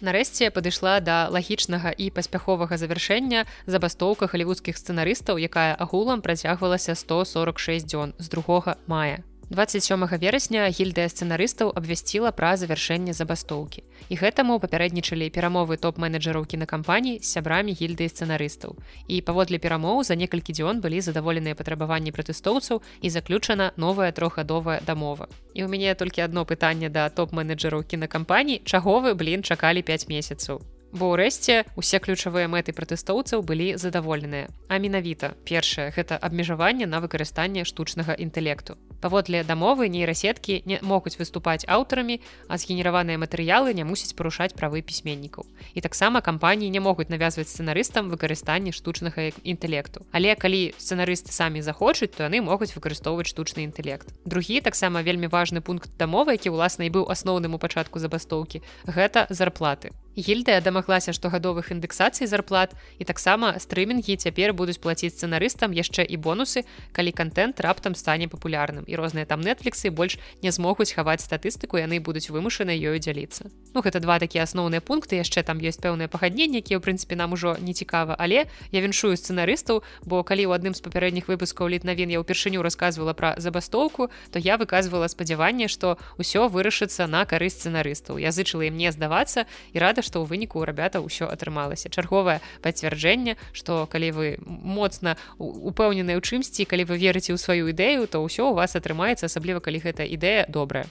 Нарэшце падышла да лагічнага і паспяховага завяршэння забастоўка халівудскіх сцэнарыстаў, якая агулам працягвалася 146 дзён з 2 мая. 27 верасня гільдыя сцэнарыстаў абвясціла пра завяршэнне забастоўкі. І гэтаму папярэднічалі перамовы топ-менеджераў кінакампаній з сябрамі гільдыі сцэнарыстаў. І паводле перамоў за некалькі дзён былі задаволеныя патрабаванні пратэстоўцаў і заключана новая трохгадовая дамова. І ў мяне толькі адно пытанне да топ-менеджераў кінакампаній, чаго вы блін чакалі 5 месяцаў бо ўрэшце усе ключавыя мэты пратэстоўцаў былі задаволеныя а менавіта першае гэта абмежаванне на выкарыстанне штучнага інтэлекту паводле дамовы нейрасеткі не могуць выступаць аўтарамі а згенераваныя матэрыялы не мусіць парушаць правы пісьменнікаў. І таксама кампаніі не могуць навязваць сцэнарыстам выкарыстанне штучнага інтэлекту. Але калі сцэнарысты самі захочуць то яны могуць выкарыстоўваць штучны інтэлект. Другі таксама вельмі важны пункт дамовы які ўласна і быў асноўным у пачатку забастоўкі гэта зарплаты. Гільдыя дамаглася штогадовых індэксацый зарплат і таксама стрымінгі цяпер будуць плаціць сцэнарыстам яшчэ і бонусы калі контент раптам стане папулярным і розныя там нетфліксы больш не змогуць хаваць статыстыку яны будуць вымушаны ёю дзяліцца Ну гэта два такія асноўныя пункты яшчэ там ёсць пэўныя пагадненні якія ў прынцыпе нам ужо не цікава але я віншую сцэнарыстаў бо калі ў адным з папярэдніх выпускаў літ навін я ўпершыню рассказывала пра забастоўку то я выказвала спадзяванне што ўсё вырашыцца на карысць сцэнарыстаў я зычыла ім не здавацца і рада што ў выніку рабята ўсё атрымалася чарговае пацвярджэнне што калі вы моцна упэўнены ў чымсьці калі вы верыце ў сваю ідэю то ўсё у вас атрымаецца асабліва калі гэта ідэя добрая.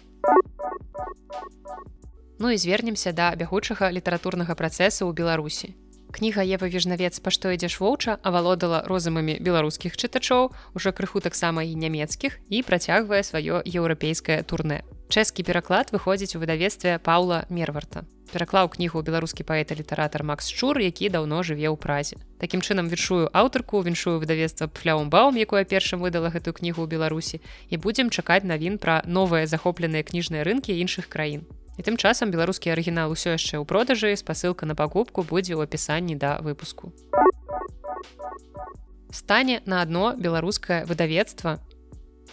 Ну і звернемся да бягучага літаратурнага працэсу ў беларусі кніга Ева вежнавец па што ідзеш воўча авалодала розумамі беларускіх чытачоў уже крыху таксама і нямецкіх і працягвае сваё еўрапейскае турне Чэскі пераклад выходзіць у выдавецтве Паўла Мерварта. Пераклаў кнігу беларускі паэт літаратар Макс Чур, які даўно жыве ў празе. Такім чынам віншую аўтарку, віншую выдавецтва пфляумбаум, якое першым выдала гэтую кнігу ў Беларусі і будзем чакаць навін пра новыя захопленыя кніжныя рынкі іншых краін. І тым часам беларускі арыгінал усё яшчэ ў продажы, спасылка на пакупку будзе ў апісанні да выпуску. Стане на адно беларускае выдавецтва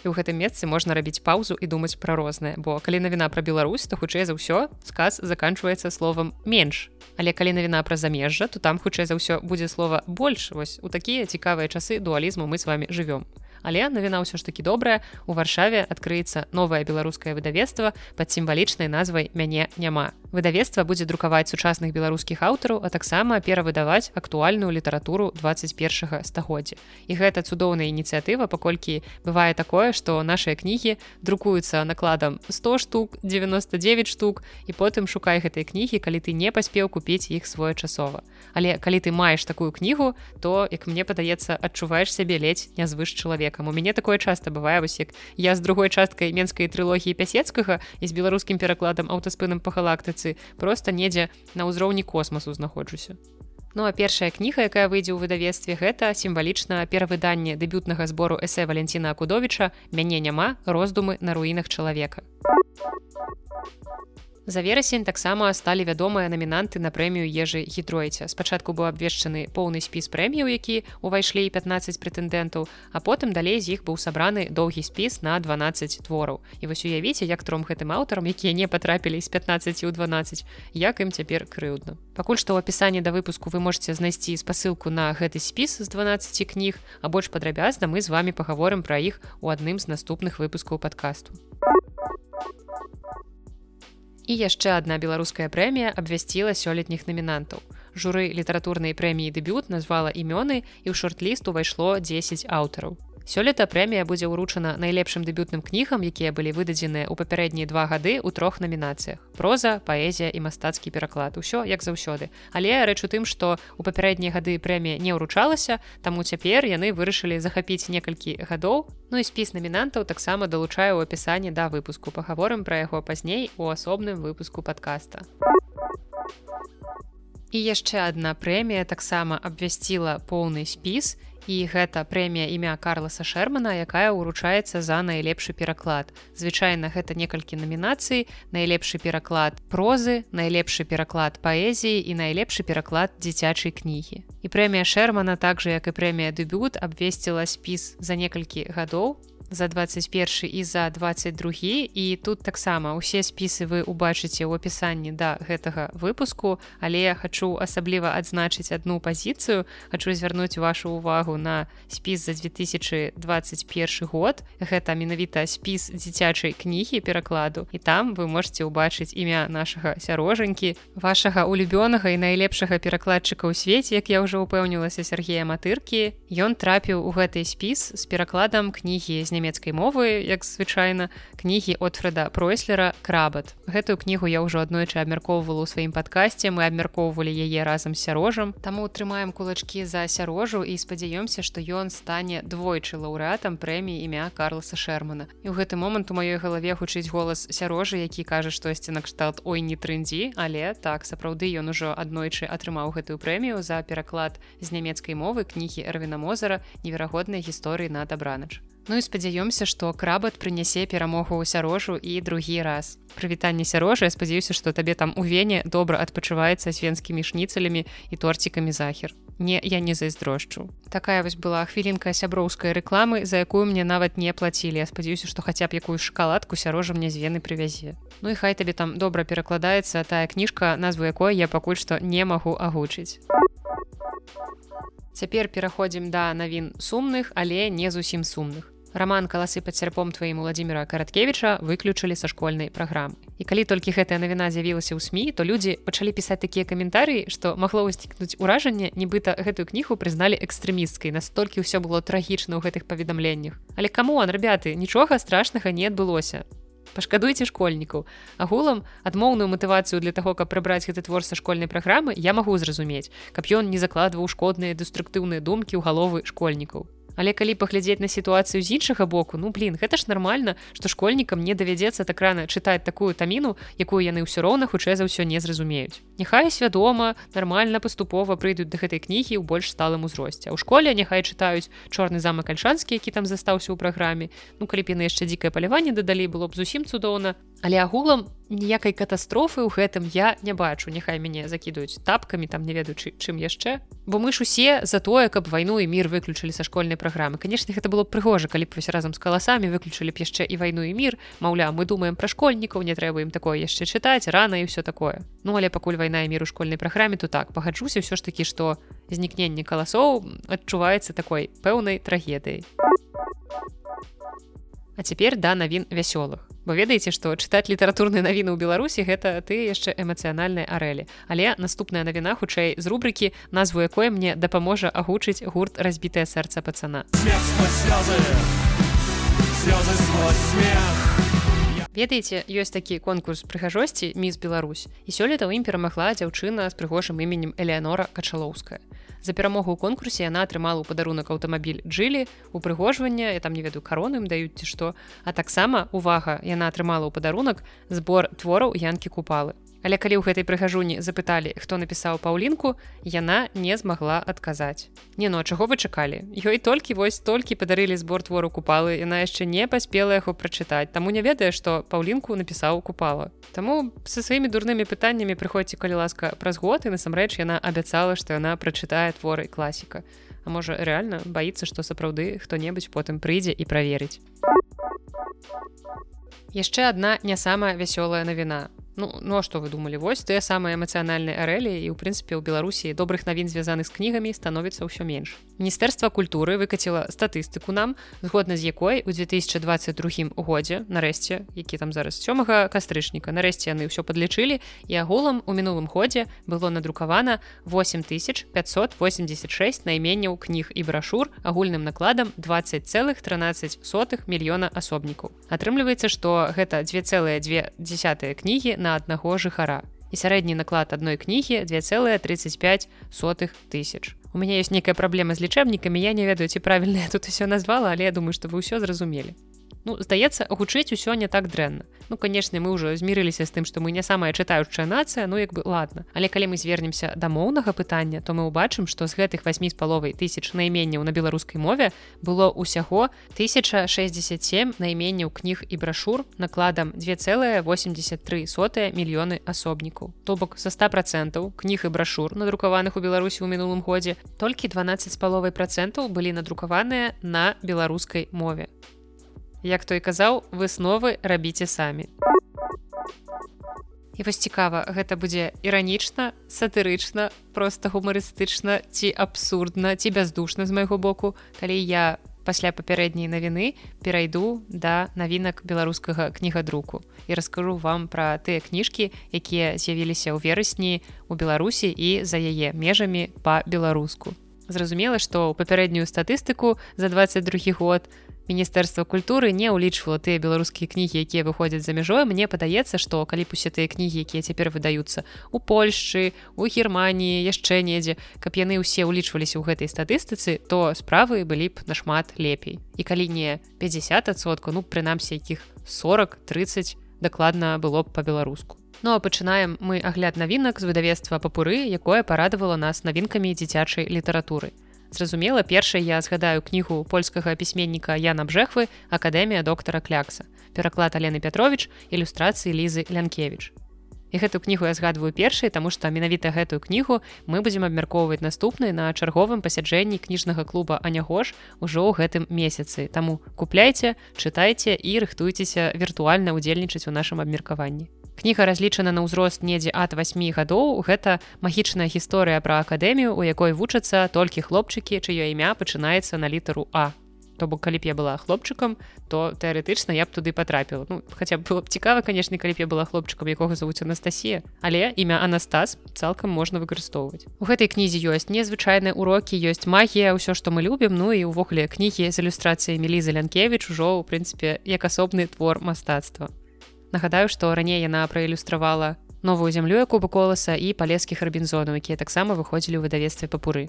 і ў гэтым месцы можна рабіць паўзу і думаць пра рознае бо калі навіна пра Беларусь то хутчэй за ўсё сказ заканчваецца словам менш але калі навіна пра замежжа то там хутчэй за ўсё будзе слова больш вось у такія цікавыя часы дуалізму мы с вами живвём але навіна ўсё ж таки добрая. У варшаве адкрыецца новае беларускае выдавецтва под сімвалічнай назвай мяне няма выдавецтва будзе друкаваць сучасных беларускіх аўтараў а таксама перавыдаваць актуальную літаратуру 21 стагоддзя. І гэта цудоўная ініцыятыва паколькі бывае такое што нашыя кнігі друкуюцца накладам 100 штук 99 штук і потым шукай гэтай кнігі калі ты не паспеў купіць іх своечасова. Але калі ты маеш такую кнігу то як мне падаецца адчуваеш сябе ледзь нязвыш чалавека чалавекам у мяне такое часто бывае вось як я з другой часткай менскай трылогіі пясецкага і з беларускім перакладам аўтаспынам па галактыцы просто недзе на ўзроўні космасу знаходжуся. Ну а першая кніга якая выйдзе ў выдавецтве гэта сімвалічна перавыданне дэбютнага збору эсэ валенціна акудовіча мяне няма. Роздумы на руінах чалавека За верасень таксама сталі вядомыя намінанты на прэмію ежы гідройця. Спачатку быў абвешчаны поўны спіс прэміяў, які ўвайшлі 15 прэтэндэнтаў, а потым далей з іх быў сабраны доўгі спіс на 12 твораў. І вось уявіце, як тром гэтым аўтарам, якія не патрапілі з 15 у 12, як ім цяпер крыўдна. Пакуль што ў апісанні да выпуску вы можете знайсці спасылку на гэты спіс з 12 кніг, а больш падрабязна мы з вами пагаворым пра іх у адным з наступных выпускаў падкасту. І яшчэ адна беларуская прэмія абвясціла сёлетніх намінантаў. Журы літаратурнай прэміі дэбют назвала імёны і ў шорт-ліст увайшло 10 аўтараў. Сёлета прэмія будзе ўручана найлепшым дэбютным кнігам, якія былі выдадзеныя ў папярэднія два гады ў трох намінацыях. Проза, паэзія і мастацкі пераклад. Усё як заўсёды. Але рэч у тым, што у папярэднія гады прэмія не ўручалася, таму цяпер яны вырашылі захапіць некалькі гадоў. Ну і спіс намінантаў таксама далучае ў апісанні да выпуску. Пагаворым пра яго пазней у асобным выпуску падкаста. І яшчэ адна прэмія таксама абвясціла поўны спіс і гэта прэмія імя Карласа Шермана, якая ўручаецца за найлепшы пераклад. Звычайна гэта некалькі намінацый, найлепшы пераклад прозы, найлепшы пераклад паэзіі і найлепшы пераклад дзіцячай кнігі. І прэмія Шермана так жа як і прэмія дэбют абвесціла спіс за некалькі гадоў за 21 і за 22 і тут таксама усе спісы вы убачыце ў апісанні да гэтага выпуску але я хочу асабліва адзначыць одну пазіцыю. Хочу звярнуць вашу увагу на спіс за 2021 год. Гэта менавіта спіс дзіцячай кнігі перакладу. І там вы можете убачыць імя нашага сярожанькі вашага улюбёнага і найлепшага перакладчыка ў свеце як я ўжо упэўнілася Сергея матыркі. Ён трапіў у гэты спіс з перакладам кнігі з нямецкай мовы як звычайна кнігі от фреда пройслера крабат гэтую кнігу я ўжо аднойчы абмяркоўвала ў сваім падкасці мы абмяркоўвалі яе разам з сярожам. Таму трымаем кулачкі за сярожу і спадзяёмся што ён стане двойчы лаўрэатам прэміі імя карласа шермана і ў гэты момант у маёй галаве гучыць голас сярожы які кажа штосьці накшталт ой не трындзі але так сапраўды ён ужо аднойчы атрымаў гэтую прэмію за пераклад з нямецкай мовы кнігі эрвіна мозара неверагоднай гісторыі на дабранач Ну і спадзяёмся, што крабат прынясе перамогу ў сярожу і другі раз. Прывітанне сярожа, спадзяюся, што табе там у вене добра адпачуваецца з венскімі шніцалямі і торцікамі захер. Не я не зайздрошчу. Такая вось была хвілінка сяброўскай рэкламы, за якую мне нават не плацілі. Я спадзяюся, што хаця б якую шакаладку сярожа мне з вены прывязе. Ну і хай табе там добра перакладаецца тая кніжка, назву якой я пакуль што не магу агучыць. Цяпер пераходзім да навін сумных, але не зусім сумных роман каласы пад сярпом тваім владимира караткевича выключылі са школьнай праграмы. І калі толькі гэтая навіна з'явілася ў сМ то людзі пачалі пісаць такія каментарыі што магло ўзнікнуць уражанне нібыта гэтую кніху прызналі экстрэмісткай. Настолькі ўсё было трагічна ў гэтых паведамленнях. Але каму ан рабяты нічога страшнага не адбылося. Пашкадуйце школьнікаў. Агулам адмоўную матывацыю для таго каб прыбраць гэты твор са школьнай праграмы я магу зразумець каб ён не закладваў шкодныя дэструктыўныя думкі ў галовы школьнікаў Але калі паглядзець на сітуацыю з іншага боку ну блин гэта ж нормально што школьнікам не давядзецца так рана чытаць такую таміну якую яны ўсё роўна хутчэй за ўсё не зразумеюць. Няхай свядома нармальна паступова прыйдуць да гэтай кнігі ў больш сталым узросце. У школе няхай чытаюць чорны замак альшанскі які там застаўся ў праграме. Ну калі б яны яшчэ дзікае паляванне дадалі было б зусім цудоўна але агулам ніякай катастрофы ў гэтым я не бачу. Няхай мяне закідаюць тапкамі там не ведаючы чым яшчэ. Бо мы ж усе за тое каб вайну і мір выключылі са школьнай праграмы. Канешне гэта было прыгожа калі б вось разам з каласамі выключылі б яшчэ і вайну і мір. Маўля мы думаем пра школьнікаў не трэба ім такое яшчэ чытаць рана і ўсё такое. Ну але пакуль вайна і мір у школьнай праграме то так пагаджуся ўсё ж такі што знікненне каласоў адчуваецца такой пэўнай трагедыяй А цяпер да навін вясёлых. Бо ведаеце што чытаць літаратурныя навіны ў беларусі гэта ты яшчэ эмацыянальнай арэлі. Але наступная навіна хутчэй з рубрыкі назву якой мне дапаможа агучыць гурт разбітае сэрца пацана ведаеце ёсць такі конкурс прыгажосці міс Беларусь і сёлета ў ім перамагла дзяўчына з прыгожым іменем элеанора качалоўская За перамогу ў конкурсе яна атрымала ў падарунак аўтамабіль жылі упрыгожвання я там не ведаю карону ім даюць ці што а таксама увага яна атрымала ў падарунак збор твораў янкі купалы Але калі ў гэтай прыгажуні запыталі, хто напісаў паўлінку, яна не змагла адказаць. Не ну, чаго вы чакалі. Ёй толькі вось толькі падарылі збор твору купалы, яна яшчэ не паспела яго прачытаць. Таму не ведае, што паўлінку напісаў купала. Таму са сваімі дурнымі пытаннямі прыходзьце калі ласка праз год і насамрэч яна абяцала, што яна прачытае творы класіка. А можа рэальна баіцца, што сапраўды хто-небудзь потым прыйдзе і праверыць. Яшчэ адна не самая вясёлая навіна Ну ну а што вы думалі вось тыя самыя эмацыянальныя арэлі і ў прынцыпе ў беларусі добрых навін звязаных з кнігамі становіцца ўсё менш. Міністэрства культуры выкаціла статыстыку нам згодна з якой у 2022 годзе нарэшце які там зараз сёмага кастрычніка нарэшце яны ўсё падлічылі і агулам у мінулым годзе было надрукавана 8586 найменняў кніг і брашур агульным накладам 20 цэлых 13 сотых мільёна асобнікаў. Атрымліваецца што гэта 2,2 десятые кнігі на аднаго жыхара. І сярэдні наклад адной кнігі 2,35 сотых тысяч. У мяне ёсць нейкая праблема з лічэбнікамі я не ведаю ці правільна я тут усё назвала але я думаю што вы ўсё зразумелі ну здаецца гучыць усё не так дрэнна. Ну канешне мы ўжо змірыліся з тым што мы не самая чытаючая нацыя ну як бы ладно але калі мы звернемся да моўнага пытання то мы ўбачым што з гэтых восьмі з паловай тысяч найменняў на беларускай мове было ўсяго 1067 найменняў кніг і брашур накладам 2,83 сотыя мільёны асобнікаў. То бок са 100 процентаў кніг і брашур надрукаваных у беларусі ў мінулым годзе толькі 12 з паловай процентаў былі надрукаваныя на беларускай мове як той казаў высновы рабіце самі. І вось цікава гэта будзе іранічна сатырычна просто гумарыстычна ці абсурдна ці бяздушна з майго боку. Калі я пасля папярэдняй навіны перайду да навінак беларускага кнігадруку і раскажу вам пра тыя кніжкі якія з'явіліся ў верасні у беларусі і за яе межамі па-беларуску. Зразумела што ў папярэднюю статыстыку за 22 год у міністэрства культуры не ўлічвала тыя беларускія кнігі якія выходзяць за мяжой мне падаецца што калі б усе тыя кнігі якія цяпер выдаюцца у польшчы у германії яшчэ недзе каб яны ўсе ўлічваліся ў гэтай статыстыцы то справы былі б нашмат лепей. І калі не 50сотку ну прынамсі якіх 40 30 дакладна было б по-беларуску Ну а пачынаем мы агляд навінак з выдавецтва папуры якое парадавала нас навінкамі дзіцячай літаратуры Зразумела, першай я згадаю кнігу польскага пісьменніка Яна Бжэхвы акадэмія доктара Клякса. Пераклад Алены Пятровіч, ілюстрацыі Лізы Лянкевіч. І гэту кнігу я згадваю першай, таму што менавіта гэтую кнігу мы будзем абмяркоўваць наступны на чарговым пасяджэнні кніжнага клуба Анягош ужо ў гэтым месяцы. Таму купляйце, чытайце і рыхтуйцеся віртуальна ўдзельнічаць у нашым абмеркаванні кніга разлічана на ўзрост недзе ад 8 гадоў. Гэта магічная гісторыя пра акадэмію у якой вучацца толькі хлопчыкі чыё імя пачынаецца на літару а. То бок калі б я была хлопчыкам то тэарэтычна я б туды потрапіла ну, б было б цікава канешне калі б я была хлопчыкам якога завуць Анастасія. Але імя Анастас цалкам можна выкарыстоўваць. У гэтай кнізе ёсць незвычайныя урокі ёсць магія ўсё што мы любім. Ну і увогуле кнігі з ілюстрацыяй Мелізы Лянкевіч ужо ў прынцыпе як асобны твор мастацтва Нагадаю, што раней яна праілюстравала новую зямлю куба коласа і палескіх рабінзонаў, якія таксама выходзілі ў выдавецтве папуры.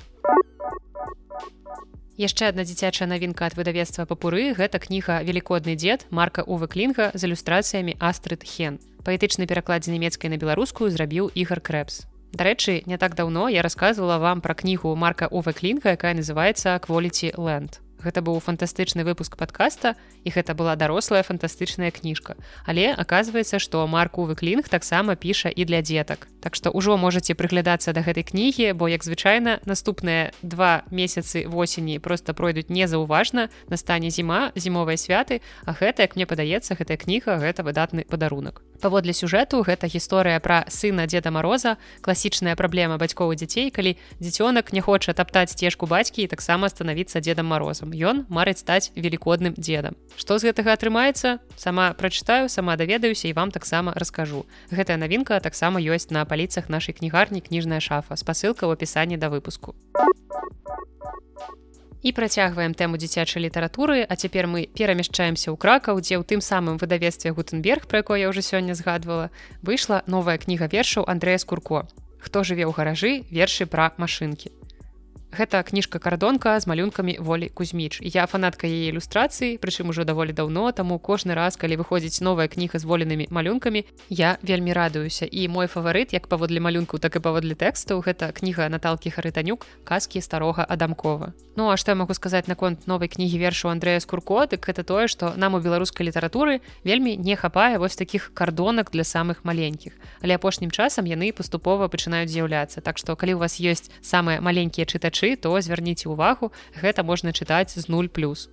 Яшчэ адна дзіцячая навінка ад выдавецтва папуры гэта кніга велікодны дзед марка увы клінга з ілюстрацыямі астрыт хен. Паэтычны пераклад з нямецкай на беларускую зрабіў ігар крэпс. Дарэчы, не так даўно я рассказывала вам пра кнігу марка увы клінга, якая называецца кволіці ленд гэта быў фантастычны выпуск подкаста і гэта была дарослая фантастычная кніжка. Але оказывается что марку выклінг таксама піша і для дзетак. Так что ўжо можете прыглядацца да гэтай кнігі бо як звычайна наступныя два месяцы восені просто пройдуць незаўважна настане зіма зімовыя святы а гэта як мне падаецца гэтая кніга гэта выдатны падарунак паводле сюжэту гэта гісторыя пра сына деда мороза класічная праблема бацькоў дзяцей калі дзіцёнак не хоча таптаць сцежку бацькі і таксама станавіцца дедам морозам ён марыць стаць велікодным дзедам. Што з гэтага атрымаецца сама прачытаю сама даведаюся і вам таксама раскажу. Гэтая навінка таксама ёсць на паліцах нашай кнігарні кніжная шафа спасылка ў апісанні да выпуску і працягваем тэму дзіцячай літаратуры а цяпер мы перамяшчаемся ў кракаў дзе ў тым самым выдавецтве гутенберг про якое я уже сёння згадвала выйшла новая кніга вершаў Андрэя скурко хто жыве ў гаражы? Вершы пра машынкі гэта кніжка кардонка з малюнкамі волі кузьміч. Я фанатка яе ілюстрацыі прычым ужо даволі даўно таму кожны раз калі выходзіць новая кніга з воленымі малюнкамі я вельмі радуюся. І мой фаварыт як паводле малюнку так і паводле тэкстаў гэта кніга наталкі харытанюк казкі старога адамкова Ну а што я могу сказаць наконт новай кнігі вершу Андрэя скурко дык гэта тое што нам у беларускай літаратуры вельмі не хапае вось такіх кардонак для самых маленькіх. Але апошнім часам яны паступова пачынаюць з'яўляцца. Так што калі у вас ёсць самыя маленькія чытачы чытачы то звярніце увагу гэта можна чытаць з 0 плюс.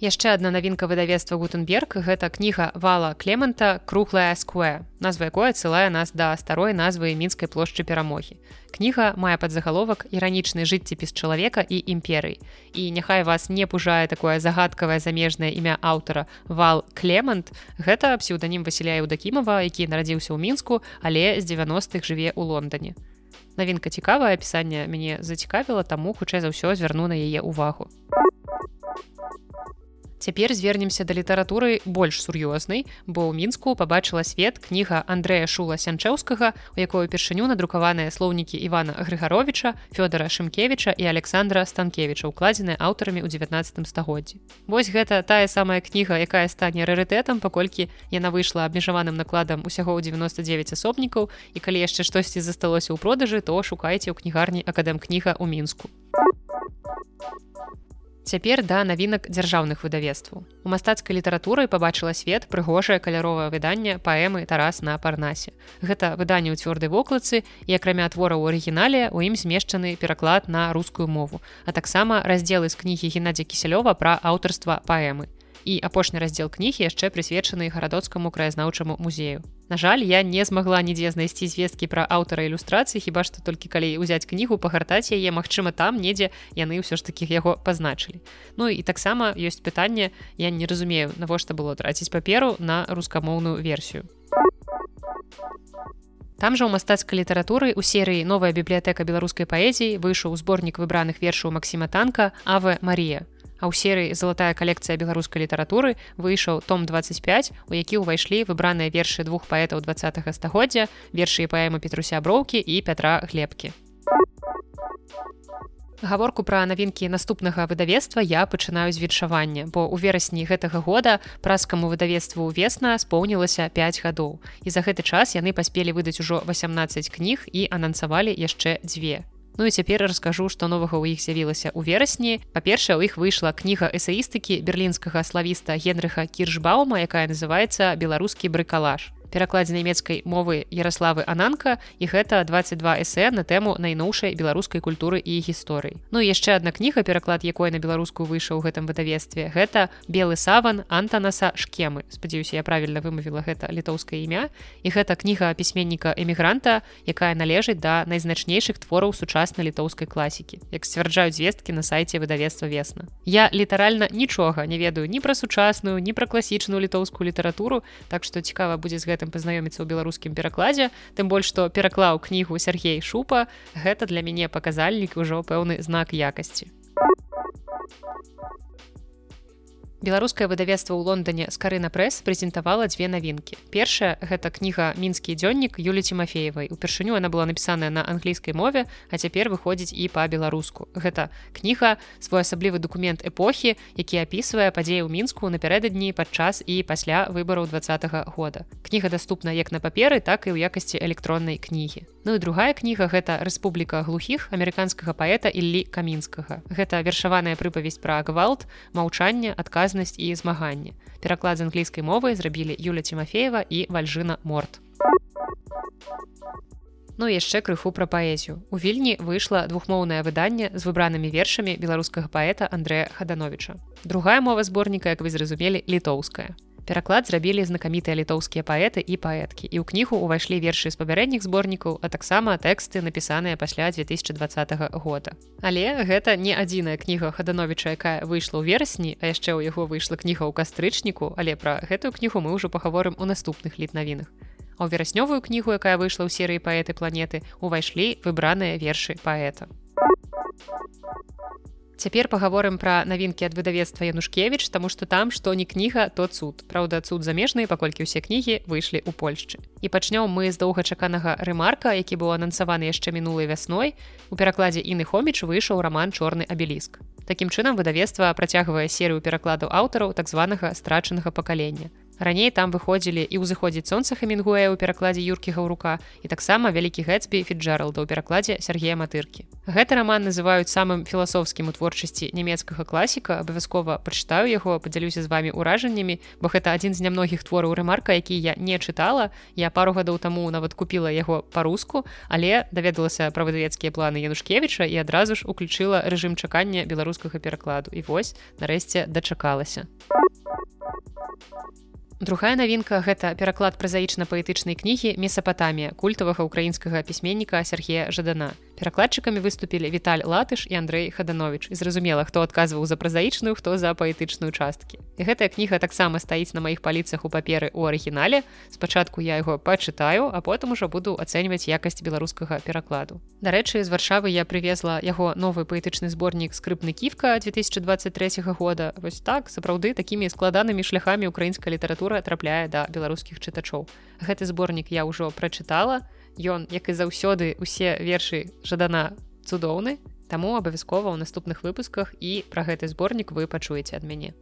Яшчэ одна навінка выдавецтва гутенберг гэта кніга вала клемента круглая скве назва якой адсылае нас да старой назвы мінскай плошчы перамогі. Кніга мае падзагаловак іранічны жыццепіс чалавека і імперый і няхай вас не пужае такое загадкавае замежнае імя аўтара вал клемент гэта псеўданім васіля еўдакімова які нарадзіўся ў мінску але з 90-х жыве ў лондоне навінка цікавае апісанне мяне зацікавіла таму хутчэй за ўсё звярну на яе ўвагу Цяпер звернемся да літаратуры больш сур'ёзнай, бо ў мінску пабачыла свет кніга Андрэя Шула Сянчэўскага, у якой упершыню надрукаваныя слоўнікі Івана Грыгаровича, Фёдора Шымкевіча і Александра Станкевіча, укладзеныя аўтарамі ў 19 стагоддзі. Вось гэта тая самая кніга, якая стане рарытэтам, паколькі яна выйшла абмежаваным накладам усяго ў 99 асобнікаў і калі яшчэ штосьці засталося ў продажы, то шукайце ў кнігарні акадэм кніга ў мінску. Цяпер да навінак дзяржаўных выдавецтваў. У мастацкай літаратуры пабачыла свет прыгожае каляровае выданне паэмы Тарас на парнасе. Гэта выданне ў цвёрдай вокладцы і акрамя твора ў арыгінале у ім змешчаны пераклад на рускую мову, а таксама раздзелы з кнігі Геннадзя кісялёва пра аўтарства паэмы і апошні раздзел кнігі яшчэ прысвечаны гарадоцкаму краязнаўчаму музею. На жаль, я не змагла нідзе знайсці звесткі пра аўтара ілюстрацыі, хіба што толькі калі ўзяць кнігу пагартаць яе, магчыма, там недзе яны ўсё ж такі яго пазначылі. Ну і таксама ёсць пытанне, я не разумею, навошта было траціць паперу на рускамоўную версію. Там жа ў мастацкай літаратуры у серыі новая бібліятэка беларускай паэзіі выйшаў зборнік выбраных вершаў Масіма танка Аве Марія а ў серыі залатая калекцыя беларускай літаратуры выйшаў том 25 у які ўвайшлі выбраныя вершы двух паэтаў два стагоддзя вершы і паэмы петруся броўкі і пятра глебкі. Гаворку пра навінкі наступнага выдавецтва я пачынаю з віншавання бо у верасні гэтага года праскаму выдавецтву ўвесна споўнілася 5 гадоў. І за гэты час яны паспелі выдаць ужо 18 кніг і анансавалі яшчэ дзве Ну і цяпер раскажу, што новага ў іх з'явілася ў верасні. Па-першае, у іх выйшла кніга эсаістыкі берлінскага славіста Генрыха Кіршбаума, якая называецца беларускі брыкалаж перакладзе нямецкай мовы Ярославы Ананка і гэта 22 эсэ на тэму найноўшай беларускай культуры і гісторыі. Ну яшчэ адна кніга пераклад якой на беларускую выйшаў у гэтым выдавецтве гэта белы саван антанаса шкемы. Спадзяюся я правільна вымавіла гэта літоўскае імя. І гэта кніга пісьменніка эмігранта якая належыць да найзначнейшых твораў сучаснай літоўскай класікі як сцвярджаюць звесткі на сайце выдавецтва весна я літаральна нічога не ведаю ні пра сучасную ні пра класічную літоўскую літаратуру так што цікава будзе з гэтым гэтым пазнаёміцца ў беларускім перакладзе тым больш што пераклаў кнігу Сергей шупа. Гэта для мяне паказальнік ужо пэўны знак якасці беларускае выдавецтва ў лондоне скарына прэс прэзентавала дзве навінкі. Першая гэта кніга мінскі дзённік юлі тимофеевай. Упершыню она была напісаная на англійскай мове а цяпер выходзіць і па-беларуску. Гэта кніга своеасаблівы документ эпохі які апісвае падзеі ў мінску напярэдадні падчас і пасля выбараў два года. Кніга доступна як на паперы так і ў якасці электроннай кнігі. Ну і другая кніга гэта рэспубліка глухіх амерыканскага паэта Іллі камінскага. Гэта вершаваная прыпавесць пра гвалт маўчанне адказ адказнасць і змаганне. Пераклад з англійскай мовы зрабілі Юля Тимофеева і вальжына морт. Ну яшчэ крыху пра паэзію. У вільні выйшла двухмоўнае выданне з выбранымі вершамі беларускага паэта Андрэя Хадановича. Другая мова зборніка, як вы зразумелі літоўская. Пераклад зрабілі знакамітыя літоўскія паэты і паэткі і ў кнігу ўвайшлі вершы з папярэдніх зборнікаў, а таксама тэксты напісаныя пасля 2020 года. Але гэта не адзіная кніга хадановича, якая выйшла ў верасні, а яшчэ ў яго выйшла кніга ў кастрычніку, але пра гэтую кнігу мы ўжо пагаворым у наступных літнавінах. А ў вераснёвую кнігу, якая выйшла ў серыі паэты планеты, увайшлі выбраныя вершы паэта. Цяпер пагаворым пра навінкі ад выдавецтва Янушкевіч, таму што там што не кніга, то цуд. Праўда, цуд замежныя, паколькі ўсе кнігі выйшлі ў Польшчы. І пачнём мы з доўгачаканага рэмарка, які быў анансаваны яшчэ мінулай вясной. У перакладзе іны хоміч выйшаў раман чорны абеліск. Такім чынам выдавецтва працягвае серыю перакладу аўтараў так званага страчанага пакалення. Раней там выходзілі і ўзыходзіць сонца хамінгуэ ў перакладзе юркі гаўрука і таксама вялікі гэтсбі фіджаралда ў перакладзе Сергея матыркі. Гэты роман называюць самым філасофскім у творчасці нямецкага класіка. Абавязкова пачытаю яго падзялюся з вами ўражаннямі бо гэта адзін з нямногіх твораў рэмарка які я не чытала. Я пару гадоў таму нават купила яго па-руску але даведалася пра выдавецкія планы янушкевича і адразу ж уключыла рэжым чакання беларускага перакладу. І вось нарэшце дачакалася Другая навінка гэта пераклад празаічна-паэтычнай кнігі месапатамія культавага украінскага пісьменніка Сергея Жадана. Перакладчыкамі выступілі Віталь латыш і Андрей хаданович і зразумела хто адказваў за празаічную хто за паэтычную часткі. І гэтая кніга таксама стаіць на маіх паліцах у паперы ў арыгінале. Спачатку я яго пачытаю а потым ужо буду ацэньваць якасць беларускага перакладу. Дарэчы з варшавы я привезла яго новы паэтычны зборнік скрыпны кіфка 2023 года. Вось так сапраўды такімі складанымі шляхамі украінская літаратура трапляе да беларускіх чытачоў гэты зборнік я ўжо прачытала. Ён як і заўсёды усе вершы жадана цудоўны таму абавязкова ў наступных выпусках і пра гэты зборнік вы пачуеце ад мяне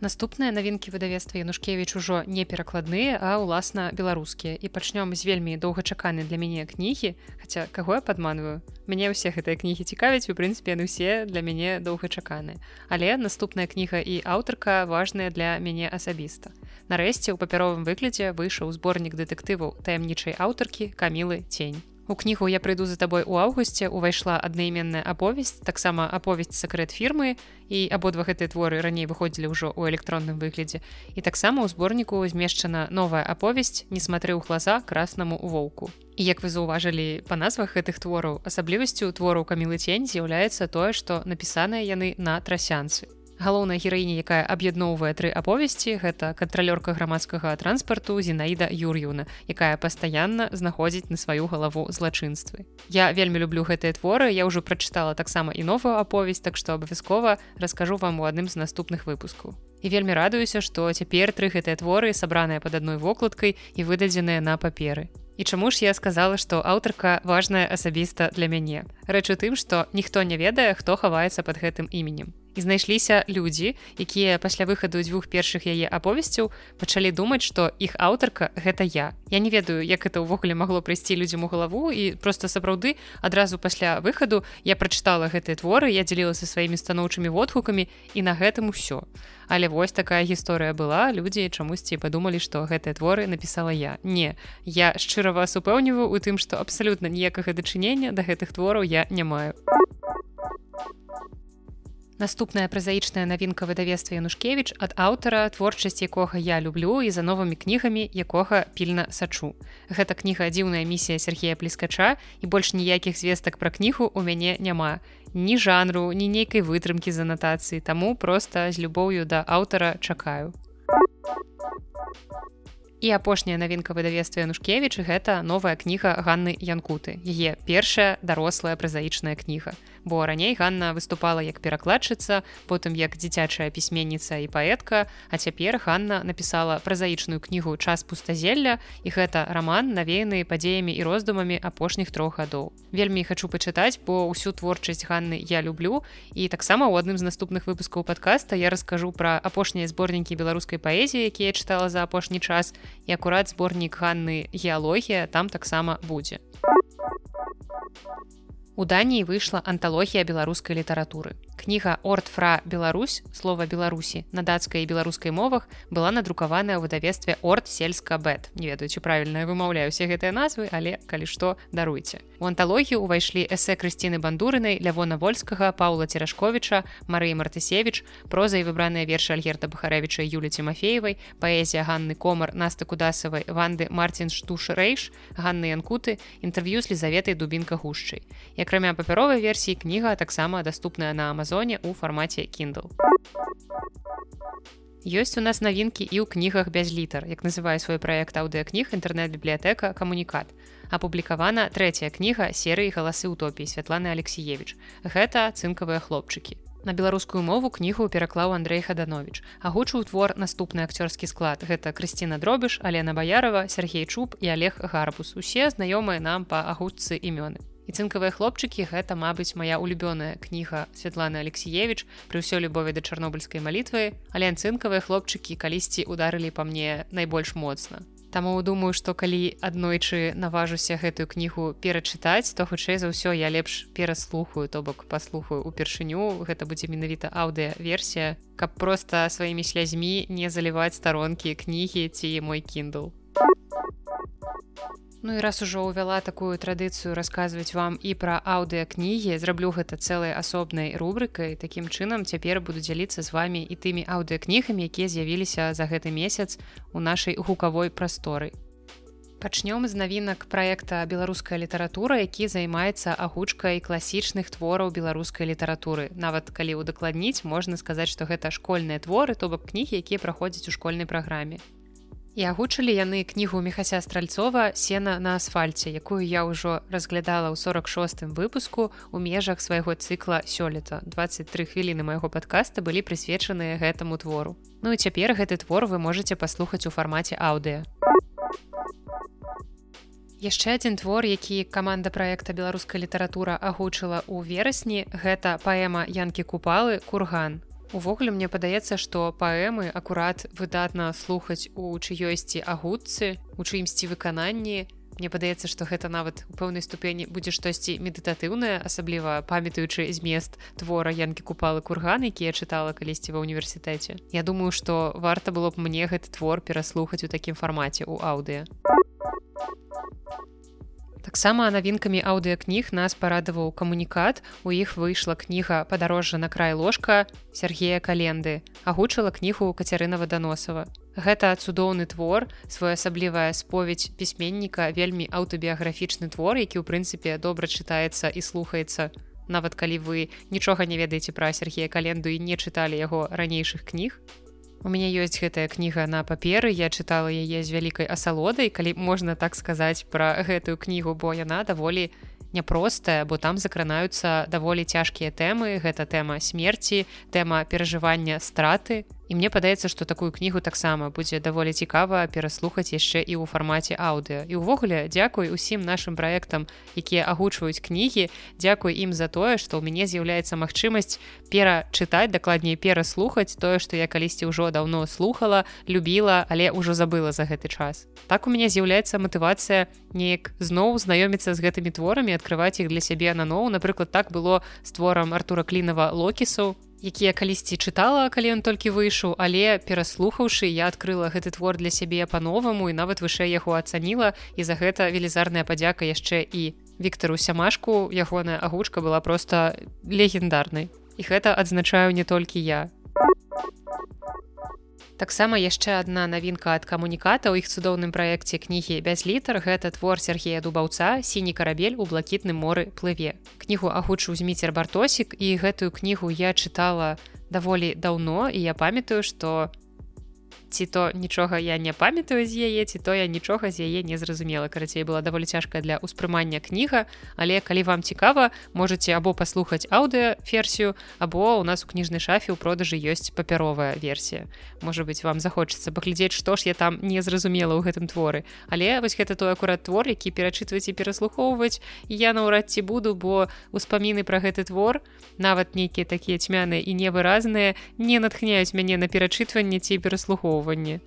наступныя навінкі выдавецтва янушкевич ужо не перакладныя а ўласна беларускія. І пачнём з вельмі доўгачаканы для мяне кнігі хаця каго я падманваю? Мяне ўсе гэтыя кнігі цікавяць у прынцыпе яны ўсе для мяне доўгачаканы але наступная кніга і аўтарка важная для мяне асабіста. Нарэшце ў папяровым выглядзе выйшаў зборнік дэтэктываў таямнічай аўтаркі камілы цень. У кнігу я прыйду за табой у аўгусце увайшла аднайменная аповесць таксама аповесць сакрэт фірмы і абодва гэтыя творы раней выходзілі ўжо ў электронным выглядзе. І таксама ў зборніку змешчана новая аповесць несматры ў глаза краснаму воўку і як вы заўважылі па назвах гэтых твораў асаблівасцю твораў камілы цень з'яўляецца тое што напісаныя яны на трасянцы галоўная гераіня якая аб'ядноўвае тры аповесці гэта кантралёрка грамадскага транспарту зінаіда юр'юна якая пастаянна знаходзіць на сваю галаву злачынствы. Я вельмі люблю гэтыя творы я ўжо прачытала таксама і новую аповесць так што абавязкова раскажу вам у адным з наступных выпускаў. І вельмі радуюся што цяпер тры гэтыя творы сабраныя пад адной вокладкай і выдадзеныя на паперы. І чаму ж я сказала, што аўтарка важная асабіста для мяне. Рэч у тым, што ніхто не ведае, хто хаваецца пад гэтым іменем і знайшліся людзі якія пасля выхаду дзвюх першых яе аповесцяў пачалі думаць што іх аўтарка гэта я. Я не ведаю як это ўвогуле магло прыйсці людзям у галаву і просто сапраўды адразу пасля выхаду я прачытала гэтыя творы я дзялілася сваімі станоўчымі водгукамі і на гэтым усё. Але вось такая гісторыя была людзі чамусьці падумалі што гэтыя творы напісала я. Не я шчыра вас упэўніваю у тым што абсалютна ніякага дачынення да гэтых твораў я не маю Наступная празаічная навінка выдавецтва Янушкевіч ад аўтара творчасць якога я люблю і за новымі кнігамі якога пільна сачу. Гэта кніга дзіўная місія Сергея плескача і больш ніякіх звестак пра кнігу у мяне няма. Ні жанру, ні нейкай вытрымкі з анатацыі, таму проста з любоўю да аўтара чакаю. І апошняя навінка выдавецтва Янушкевіч гэта новая кніга Ганны Янкуты. Яе першая дарослая празаічная кніга бо раней Ганна выступала як перакладчыца, потым як дзіцячая пісьменніца і паэтка, а цяпер Ганна напісала празаічную кнігу час пустазелля і гэта раман навеяны падзеямі і роздумамі апошніх трох гадоў. Вельмі хачу пачытаць, бо ўсю творчасць Ганны я люблю і таксама ў адным з наступных выпускаў падкаста я раскажу пра апошнія зборнікі беларускай паэзіі, якія чытала за апошні час і акурат зборнік Ганны геалогія там таксама будзе. У Даніі выйшла анталогія беларускай літаратуры. Кніга Ортфра Беларусь слова Беларусі на дацкай і беларускай мовах была надрукаваная ў выдавестве Орт сельска бэт. Не ведаючы правільна вымаўляю усе гэтыя назвы, але калі што даруйце. У анталогію ўвайшлі эсэ Крысціны бандурынай Лявона вольскага, Паўла Церашковіча, Марыі Мартысевич, проза і выбраныя вершы Альгерта Бахарэвіча Юлі Цімафеевай, паэзія Ганны Комар, Насты Кудасавай, Ванды Марцін Штуш Рэйш, Ганны Янкуты, інтэрв'ю з лізаветай дубінка гушчай. Акрамя папяровай версіі кніга таксама даступная на Амазоне ў фармаце Kindle. Ёсць у нас навінкі і ў кнігах без літар, як называе свой праект аўдыакніг інтэрнэт-бібліятэка камунікат. Апублікавана трэцяя кніга серыі галасы утопіі Святланы Алексеевич. Гэта цынкавыя хлопчыкі. На беларускую мову кнігу пераклаў Андрей Хаданович. Агучыў твор наступны акцёрскі склад. Гэта Крысціна Дробіш, Алена Баярова, Сергей Чуб і Олег Гарбус. Усе знаёмыя нам па агутцы імёны і цынкавыя хлопчыкі гэта мабыць моя улюбёная кніга Святланы алексеевич пры ўсё любові да чарнобыльскай малітвы але цынкавыя хлопчыкі калісьці ударылі па мне найбольш моцна. Таму думаю што калі аднойчы наважуся гэтую кнігу перачытаць то хутчэй за ўсё я лепш пераслухаю то бок паслухаю упершыню. Гэта будзе менавіта аўдыа версія каб проста сваімі слязьмі не заліваць старонкі кнігі ці мой кіндл Ну і раз ужо ўвяла такую традыцыю расказваць вам і пра аўдыакнігі, зраблю гэта цэлай асобнай рубрыкай. Такім чынам цяпер буду дзяліцца з вамі і тымі аўдыакнігамі, якія з'явіліся за гэты месяц у нашай гукавой прасторы. Пачнём з навінак праекта беларуская літаратура, які займаецца агучкай класічных твораў беларускай літаратуры. Нават калі ўдакладніць, можна сказаць, што гэта школьныя творы, то бок кнігі, якія праходзяць у школьнай праграме і агучылі яны кнігу мехася стральцова сена на асфальце якую я ўжо разглядала ў 46 выпуску у межах свайго цыкла сёлета 23 хвіліны майго падкаста былі прысвечаныя гэтаму твору. Ну і цяпер гэты твор вы можете паслухаць у фармаце аўдыа яшчэ адзін твор які каманда праекта беларуская літаратура агучыла ў верасні гэта паэма янкі купалы. Курган Увогуле мне падаецца, што паэмы акурат выдатна слухаць у чыёйсці агутцы, у чыімсьці выкананні. Мне падаецца, што гэта нават у пэўнай ступені будзе штосьці медытатыўнае, асабліва памятаючы змест твора янкі купалы курган, які я чытала калісьці ва ўніверсітэце. Я думаю, што варта было б мне гэты твор пераслухаць у такім фармаце ў аўдыа таксама навінкамі аўдыакніг нас парадаваў камунікат. У іх выйшла кніга падарожжа на край ложка Сергея календы. Агучыла кнігу кацярына ваданосава. Гэта цудоўны твор своеасаблівая споведь пісьменніка вельмі аўтабіяграфічны твор які ў прынцыпе добра чытаецца і слухаецца. Нават калі вы нічога не ведаеце пра Сергея календу і не чыталі яго ранейшых кніг У мяне ёсць гэтая кніга на паперы я чытала яе з вялікай асалодай калі можна так сказаць пра гэтую кнігу бо яна даволі няпростая бо там закранаюцца даволі цяжкія тэмы. Гэта тэма смерці тэма перажывання страты і мне падаецца што такую кнігу таксама будзе даволі цікава пераслухаць яшчэ і ў фармаце аўдыо і ўвогуле дзякуй усім нашим праектам якія агучваюць кнігі. Дзякуй ім за тое што ў мяне з'яўляецца магчымасць перачытаць дакладней пераслухаць тое што я калісьці ўжо даўно слухала любіла але ўжо забыла за гэты час. Так у мяне з'яўляецца матывацыя неяк зноў знаёміцца з гэтымі творамі открываць іх для сябе наноў напрыклад так было з творам артура клінова локісу які я калісьці чытала калі ён толькі выйшаў але пераслухаўшы я адкрыла гэты твор для сябе па-новаму і нават вышэй яго ацаніла. І за гэта велізарная падзяка яшчэ і Віктору сямашку. Ягоная агучка была просто легендарнай. І гэта адзначаю не толькі я таксама яшчэ одна навінка ад камуніката ў іх цудоўным праекце кнігі без літар гэта твор Сергея дубаўца сіні карабель у блакітным моры плыве кнігу агучыў зміцер бартосік і гэтую кнігу я чытала даволі даўно і я памятаю што ці то нічога я не памятаю з яе ці то я нічога з яе не зразумела. Карацей была даволі цяжкая для ўспрымання кніга але калі вам цікава можете або паслухаць аўдыо версію або у нас у кніжнай шафе ў продажы ёсць папяровая версія. Можа быть вам захочацца паглядзець што ж я там не зразумела ў гэтым творы. Але вось гэта той акурат твор які перачытваць і пераслухоўваць я наўрад ці буду бо успаміны пра гэты твор нават нейкія такія цьмяныя і невыразныя не натхняюць мяне на перачытванне ці пераслухоў абслугоўванні.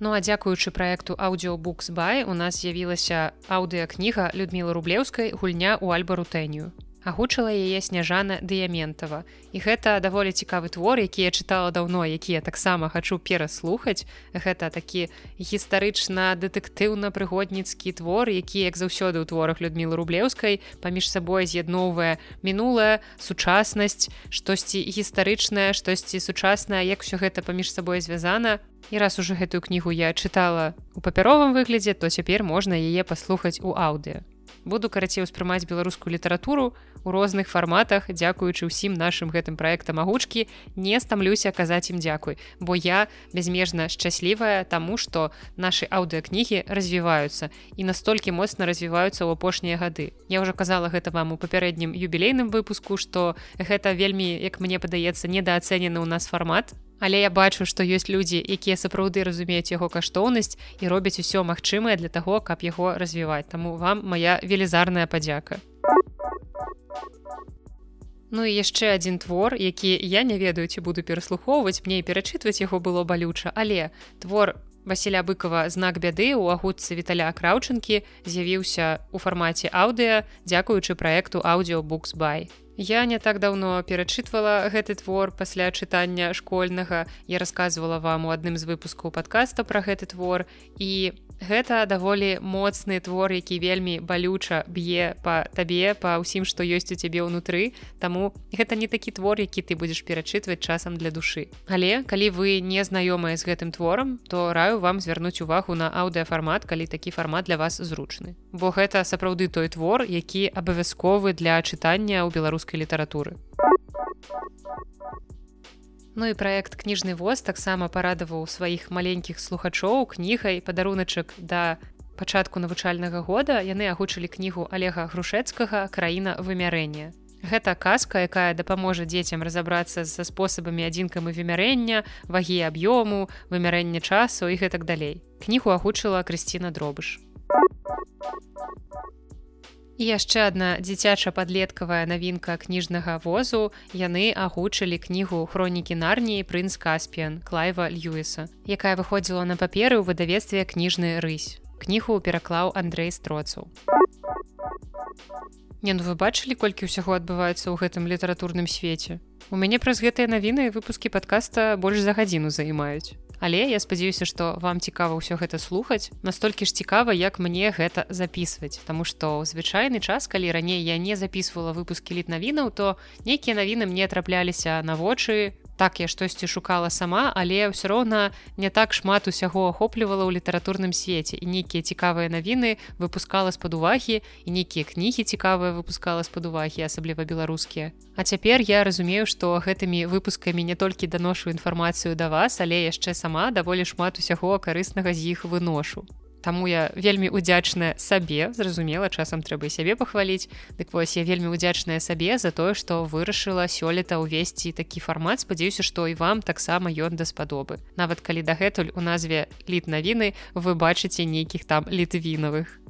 Ну а дзякуючы праекту аўдіобукс бай у нас з'явілася аўдыакніга Людмілы рублеўскай гульня ў альбару тэнію агучыла яе сняжана дыяментава. І гэта даволі цікавы твор які я чытала даўно які я таксама хачу пераслухаць. Гэта такі гістарычна дэтэктыўна прыгодніцкі твор які як заўсёды ў творах людмілы рублеўскай паміж сабой з'ядноўвае мінулая сучаснасць штосьці гістарычнае штосьці сучаснае як все гэта паміж сабой звязана. І раз уже гэтую кнігу я чытала у папяровым выглядзе то цяпер можна яе паслухаць у аўдыо буду карацей успрымаць беларускую літаратуру у розных фарматах дзякуючы ўсім нашим гэтым праектам агучкі не стамлюся казаць ім дзякуй бо я безмежна шчаслівая таму што наши аўдыакнігі развіваюцца і настолькі моцна развіваюцца ў апошнія гады я уже казала гэта вам у папярэднім юбілейным выпуску что гэта вельмі як мне падаецца недаацэнены ў нас фармат Але я бачу, што ёсць людзі, якія сапраўды разумеюць яго каштоўнасць і робяць усё магчымае для таго, каб яго развіваць. Таму вам моя велізарная падзяка. Ну і яшчэ адзін твор, які я не ведаю, ці буду пераслухоўваць, мне перачытваць яго было балюча, але твор Васіля быкова знак бяды ў агутцы віталя краўчынкі з'явіўся ў фармаце аўдыа, дзякуючы праекту аўдіобуксбай. Я не так даўно перачытвала гэты твор пасля чытання школьнага. Я расказвала вам у адным з выпускаў падкаста пра гэты твор і гэта даволі моцны твор які вельмі балюча б'е па табе па ўсім што ёсць у цябе ўнутры. Таму гэта не такі твор які ты будзеш перачытваць часам для душы. Але калі вы не знаёмыя з гэтым творам то раю вам звярнуць увагу на аўдыафармат калі такі фармат для вас зручны. Бо гэта сапраўды той твор які абавязковы для чытання ў беларускай літаратуры Ну і праект кніжны воз таксама парадаваў сваіх маленькіх слухачоў кнігай падаруначак да пачатку навучальнага года яны агучылі кнігу алега грушэцкага краіна вымярэння. Гэта казка, якая дапаможа дзецям разабрацца са спосабамі адзінкамі вымярэння, вагі аб'ёму, вымярэння часу і гэтак далей. Кнігу агучыла Крысціна дробыш яшчэ одна дзіцяча-падлеткавая навінка кніжнага возу. Яны агучылі кнігу хронікі нарніі прынц каспіян клайва льюіса якая выходзіла на паперы ў выдавецтве кніжны рысь кнігу пераклаў Андрей строцаў. Не ну вы бачылі колькі ўсяго адбываецца ў гэтым літаратурным свеце? У мяне праз гэтыя навіны выпускі падкаста больш за гадзіну займаюць Але я спадзяюся, што вам цікава ўсё гэта слухаць. Настолькі ж цікава, як мне гэта записываць. Таму што ў звычайны час, калі раней я не записывала выпускі літ навінаў, то нейкія навіны мне трапляліся на вочы, так я штосьці шукала сама але ўсё роўна не так шмат усяго ахоплівала ў літаратурным свеце. І нейкія цікавыя навіны выпускала з-пад увагі і нейкія кнігі цікавыя выпускала з-пад увагі асабліва беларускія. А цяпер я разумею што гэтымі выпускамі не толькі даношу інфармацыю да вас але яшчэ сама даволі шмат усяго карыснага з іх выношу Таму я вельмі удзячная сабе. Зразумела часам трэба і сябе пахваліць. Дык вось я вельмі удзячная сабе за тое што вырашыла сёлета ўвесці такі фармат. Спадзяюся што і вам таксама ён даспадобы нават калі дагэтуль у назве літ навіны вы бачыце нейкіх там літвінавых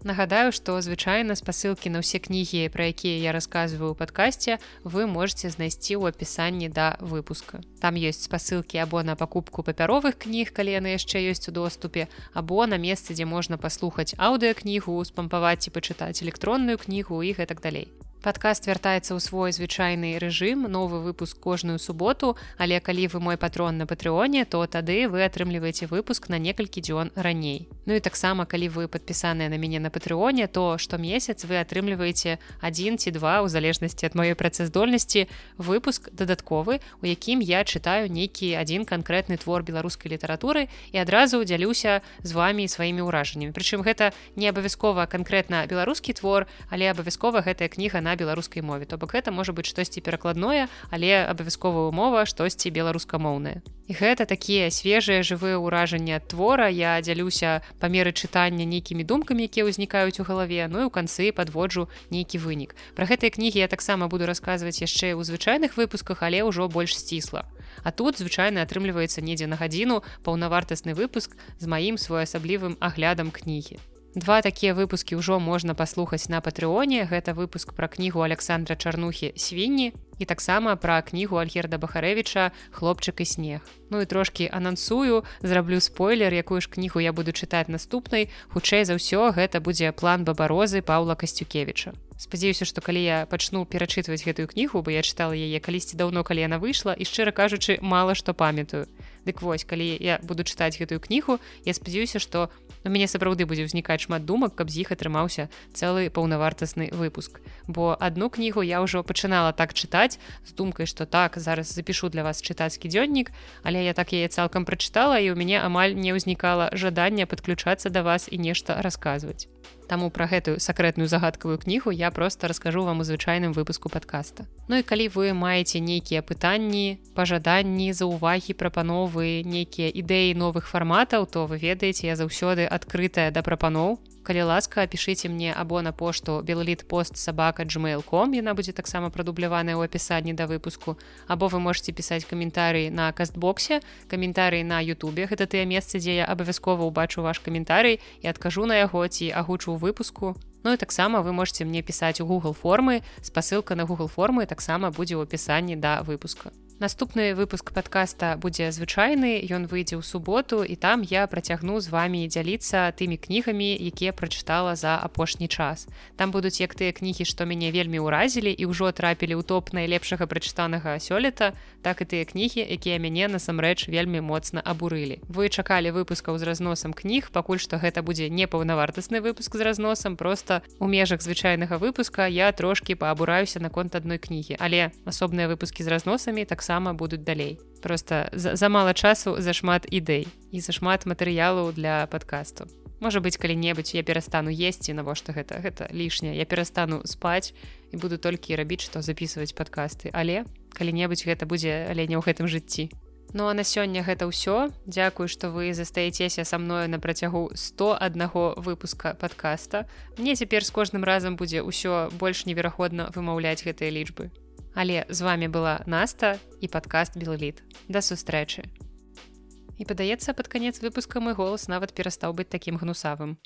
Нагадаю, што звычайна спасылкі на ўсе кнігі, пра якія я расказваю ў падкасці, вы можете знайсці ў апісанні да выпуска. Там ёсць спасылкі або на пакупку папяровых кніг, калі яны яшчэ ёсць у доступе, або на месцы, дзе можна паслухаць аўдыакнігу, спампаваць і пачытаць электронную кнігу і гэтак далей. Падкаст вяртаецца ў свой звычайны рэжым, новы выпуск кожную суботу, але калі вы мой патрон на патрыоне, то тады вы атрымліваеце выпуск на некалькі дзён раней. Ну і таксама калі вы падпісаныя на мяне на патрыоне, то штомесяц вы атрымліваеце адзін ці два ў залежнасці ад маёй працаздольнасці выпуск дадатковы, у якім я чытаю нейкі адзін канкрэтны твор беларускай літаратуры і адразу дзялюся з вами сваімі ўражаннямі. Прычым гэта не абавязкова канкрэтна беларускі твор, але абавязкова гэтая кніга на на беларускай мове то бок гэта можа быць штосьці перакладное але абавязковая умова штосьці беларускамоўнае і гэта такія свежыя жывыя ўражанні ад твора. Я дзялюся па меры чытання нейкімі думкамі якія ўзнікаюць у галаве ну і ў канцы подводжу нейкі вынік. Про гэтыя кнігі я таксама буду расказваць яшчэ ў звычайных выпусках але ўжо больш сцісла. А тут звычайна атрымліваецца недзе на гадзіну паўнавартасны выпуск з маім своеасаблівым аглядам кнігі Два такія выпускі ўжо можна паслухаць на патрыоне. Гэта выпуск пра кнігу Александра Чарнухі свінні і таксама пра кнігу Альгерда Бахарэвіча хлопчык і снег. Ну і трошкі анансую, зраблю спойлер, якую ж кнігу я буду чытаць наступнай. Хутчэй за ўсё гэта будзе план бабарозы Паўла Касцюкевіча. Спадзяюся, што калі я пачну перачытваць гэтую кнігу, бо я чытала яе калісьці даўно, калі яна выйшла і шчыра кажучы, мала што памятаю. Дык вось калі я буду чытаць гэтую кнігу я спадзяюся што у мяне сапраўды будзе ўзнікаць шмат думак каб з іх атрымаўся цэлы паўнавартасны выпуск. Бо одну кнігу я ўжо пачынала так чытаць з думкай што так зараз запишу для вас чытацкі дзённік але я так яе цалкам прачытала і ў мяне амаль не ўзнікала жадання падключацца да вас і нешта расказваць Таму пра гэтую сакрэтную загадкавую кнігу я просто раскажу вам у звычайным выпуску подкаста. Ну і калі вы маеце нейкія пытанні, пажаданні, заўвагі, прапановы, нейкія ідэі новых фарматаў, то вы ведаеце, я заўсёды адкрытая да прапаноў. Калі ласка пішыце мне або на пошту белліт пост сабака gmail.com яна будзе таксама прадубляваная ў апісанні да выпуску або вы можете пісаць каментарыі на кастбоксе каментарыі на Ютубе. Гэта тыя месцы дзе я абавязкова ўбачу ваш каментарый і адкажу на яго ці агучу выпуску. Ну і таксама вы можете мне пісаць у Google формы. Спасылка на Google формы таксама будзе ў апісанні да выпуска Наступны выпуск подкаста будзе звычайны ён выйдзе ў суботу і там я працягну з вами дзяліцца тымі кнігамі якія прачытала за апошні час. Там будуць як тыя кнігі што мяне вельмі ўразілі і ўжо трапілі ў топ найлепшага прачытанага сёлета так і тыя кнігі якія мяне насамрэч вельмі моцна абурылі. Вы чакалі выпускаў з разносам кніг пакуль што гэта будзе не паўнавартасны выпуск з разносам просто у межах звычайнага выпуска я трошки паабураюся наконт адной кнігі. Але асобныя выпускі з разносамі таксама таксама будуць далей. Просто замала за часу зашмат ідэй і зашмат матэрыялаў для падкасту. Можа быць калі-небудзь я перастану есці навошта гэта? Гэта лішняе. Я перастану спаць і буду толькі рабіць што записываць падкасты. Але калі-небудзь гэта будзе але не ў гэтым жыцці. Ну а на сёння гэта ўсё. Дякую што вы застаецеся са мною на працягу 101 выпуска подкаста мне цяпер з кожным разам будзе ўсё больш невераходна вымаўляць гэтыя лічбы Але з вами была Наста і падкаст Белліт. Да сустрэчы. І падаецца, пад канец выпуска мой голас нават перастаў быць такім гнусавым.